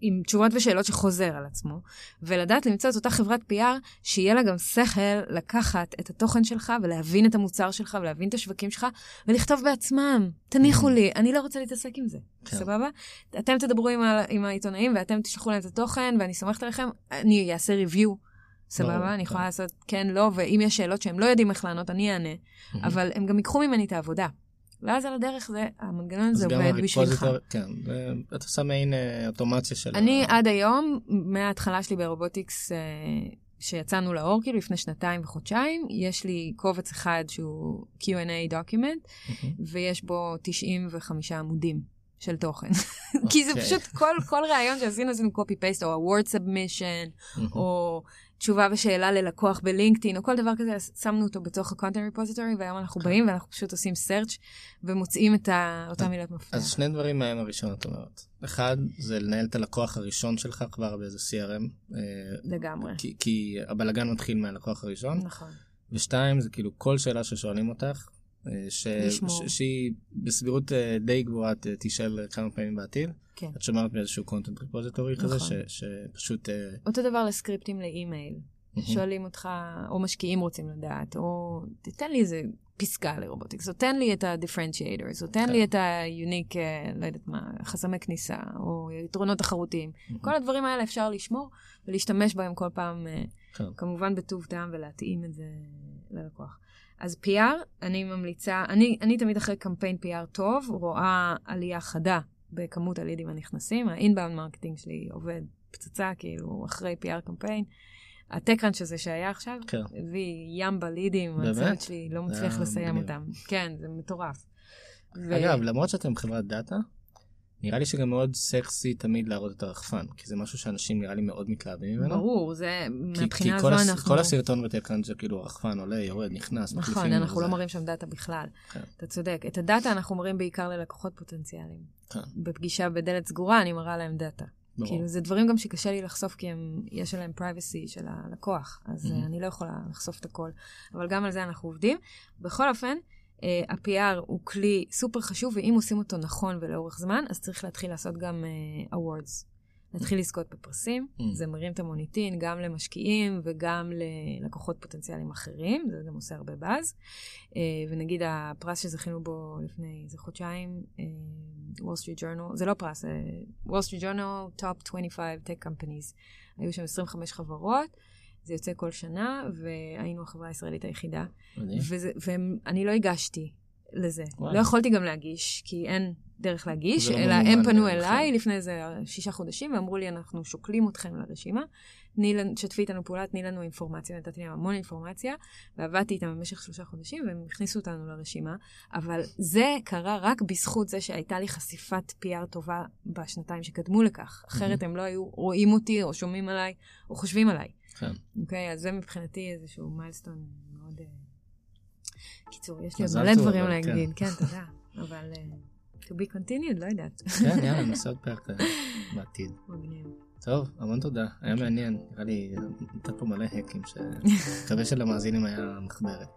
עם תשובות ושאלות שחוזר על עצמו, ולדעת למצוא את אותה חברת PR שיהיה לה גם שכל לקחת את התוכן שלך ולהבין את המוצר שלך ולהבין את השווקים שלך ולכתוב בעצמם. תניחו לי, אני לא רוצה להתעסק עם זה, כן. סבבה? אתם תדברו עם, ה- עם העיתונאים ואתם תשלחו להם את התוכן ואני סומכת עליכם, אני אעשה review סבבה? אני יכולה כן. לעשות כן, לא, ואם יש שאלות שהם לא יודעים איך לענות, אני אענה. אבל הם גם ייקחו ממני את העבודה. ואז על הדרך זה, המנגנון הזה עובד בשבילך. כן, זה- אתה עושה מעין אה, אוטומציה של... אני ה- עד היום, מההתחלה שלי ברובוטיקס, אה, שיצאנו לאור, כאילו לפני שנתיים וחודשיים, יש לי קובץ אחד שהוא Q&A document, מהמם. ויש בו 95 עמודים של תוכן. כי זה אוקיי. פשוט כל, כל ראיון שעשינו, עשינו copy-paste, או ה-word submission, מהמם. או תשובה ושאלה ללקוח בלינקדאין, או כל דבר כזה, אז שמנו אותו בתוך ה-content repository, והיום אנחנו כן. באים ואנחנו פשוט עושים search, ומוצאים את ה- אותם מילות מפתח. אז שני דברים מהם הראשון את אומרת. אחד, זה לנהל את הלקוח הראשון שלך כבר באיזה CRM, אה, לגמרי. כי- כי הבלגן מתחיל מהלקוח הראשון. נכון. ושתיים, זה כאילו כל שאלה ששואלים אותך, ש- לשמור. ש- שהיא בסבירות אה, די גבוהה תשאל כמה פעמים בעתיד. כן. את שומרת באיזשהו content repository כזה, נכון. ש- שפשוט... אה, אותו דבר לסקריפטים לאימייל. מהמם. שואלים אותך, או משקיעים רוצים לדעת, או תתן לי איזה פסקה ל-Airobotics, או תן לי את ה-differentiators, או תן כן. לי את ה-unique, אה, לא יודעת מה, חסמי כניסה, או יתרונות תחרותיים. מהמם. כל הדברים האלה אפשר לשמור ולהשתמש בהם כל פעם, אה, כן. כמובן בטוב טעם ולהתאים את זה ללקוח. אז PR, אני ממליצה, אני, אני תמיד אחרי קמפיין PR טוב, רואה עלייה חדה בכמות הלידים הנכנסים. ה-inbound marketing שלי עובד פצצה, כאילו, אחרי PR קמפיין. ה-TechCrunch הזה שהיה עכשיו, כן. הביא ים לידים? הצוות שלי לא מצליח היה לסיים מגניב. אותם. כן, זה מטורף. ו- אגב, למרות שאתם חברת דאטה, נראה לי שגם מאוד סקסי תמיד להראות את הרחפן, כי זה משהו שאנשים נראה לי מאוד מתלהבים ממנו. ברור, זה, כי, מהבחינה כי הזו כל, הס, אנחנו... כל הסרטון בטקאנט זה כאילו הרחפן עולה, יורד, נכנס, נכון, מחליפים אנחנו וזה. לא מראים שם דאטה בכלל. כן. אתה צודק. את הדאטה אנחנו מראים בעיקר ללקוחות פוטנציאליים. כן. בפגישה בדלת סגורה אני מראה להם דאטה. ברור. כאילו, זה דברים גם שקשה לי לחשוף, כי הם, יש עליהם privacy של הלקוח, אז Mhm. mm-hmm. אני לא יכולה לחשוף את הכל. אבל גם על זה אנחנו עובדים. בכל אופן, ה-PR הוא כלי סופר חשוב, ואם עושים אותו נכון ולאורך זמן, אז צריך להתחיל לעשות גם uh, awards. להתחיל לזכות בפרסים, Mm. זה מרים את המוניטין גם למשקיעים וגם ללקוחות פוטנציאליים אחרים, זה גם עושה הרבה באז. Uh, ונגיד הפרס שזכינו בו לפני איזה חודשיים, Wall Street Journal, זה לא פרס, Wall Street Journal, Top 25 Tech Companies. היו שם 25 חברות, זה יוצא כל שנה, והיינו החברה הישראלית היחידה. ואני לא הגשתי לזה. וואי. לא יכולתי גם להגיש, כי אין דרך להגיש, לא אלא הם פנו. אליי לפני איזה שישה חודשים, ואמרו לי, אנחנו שוקלים אתכם לרשימה, לנו, שתפי איתנו פעולה, תני לנו אינפורמציה, נתתי להם המון אינפורמציה, ועבדתי איתם במשך שלושה חודשים, והם הכניסו אותנו לרשימה, אבל זה קרה רק בזכות זה שהייתה לי חשיפת PR טובה בשנתיים שקדמו לכך. אחרת הם לא היו רואים אותי, או שומעים עליי, או חושבים עליי. כן. אוקיי, אז זה מבחינתי איזשהו מיילסטון מאוד... אה, קיצור, יש לי עוד מלא דברים להגיד, כן, תודה. אבל אה, to be continued, לא יודעת. כן, יאללה, נעשה עוד פרק כזה בעתיד. מגניב. טוב, המון תודה, היה מעניין, נראה לי, נתת פה מלא hacks, מקווה שלמאזינים היה מחברת.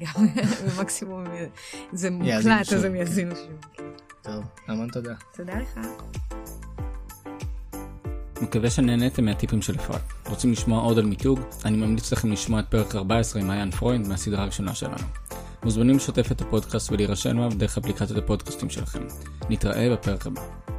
גם במקסימום אה, זה מוקלט, אז הם כן. יאזינו שוב. טוב, המון תודה. תודה לך. מקווה שנהניתם מהטיפים של אפרת. רוצים לשמוע עוד על מיתוג? אני ממליץ לכם לשמוע את פרק 14 עם מעיין פרוינד מהסדרה הראשונה שלנו. מוזמנים לשתף את הפודקאסט ולהירשם אליו דרך אפליקציית הפודקאסטים שלכם. נתראה בפרק הבא.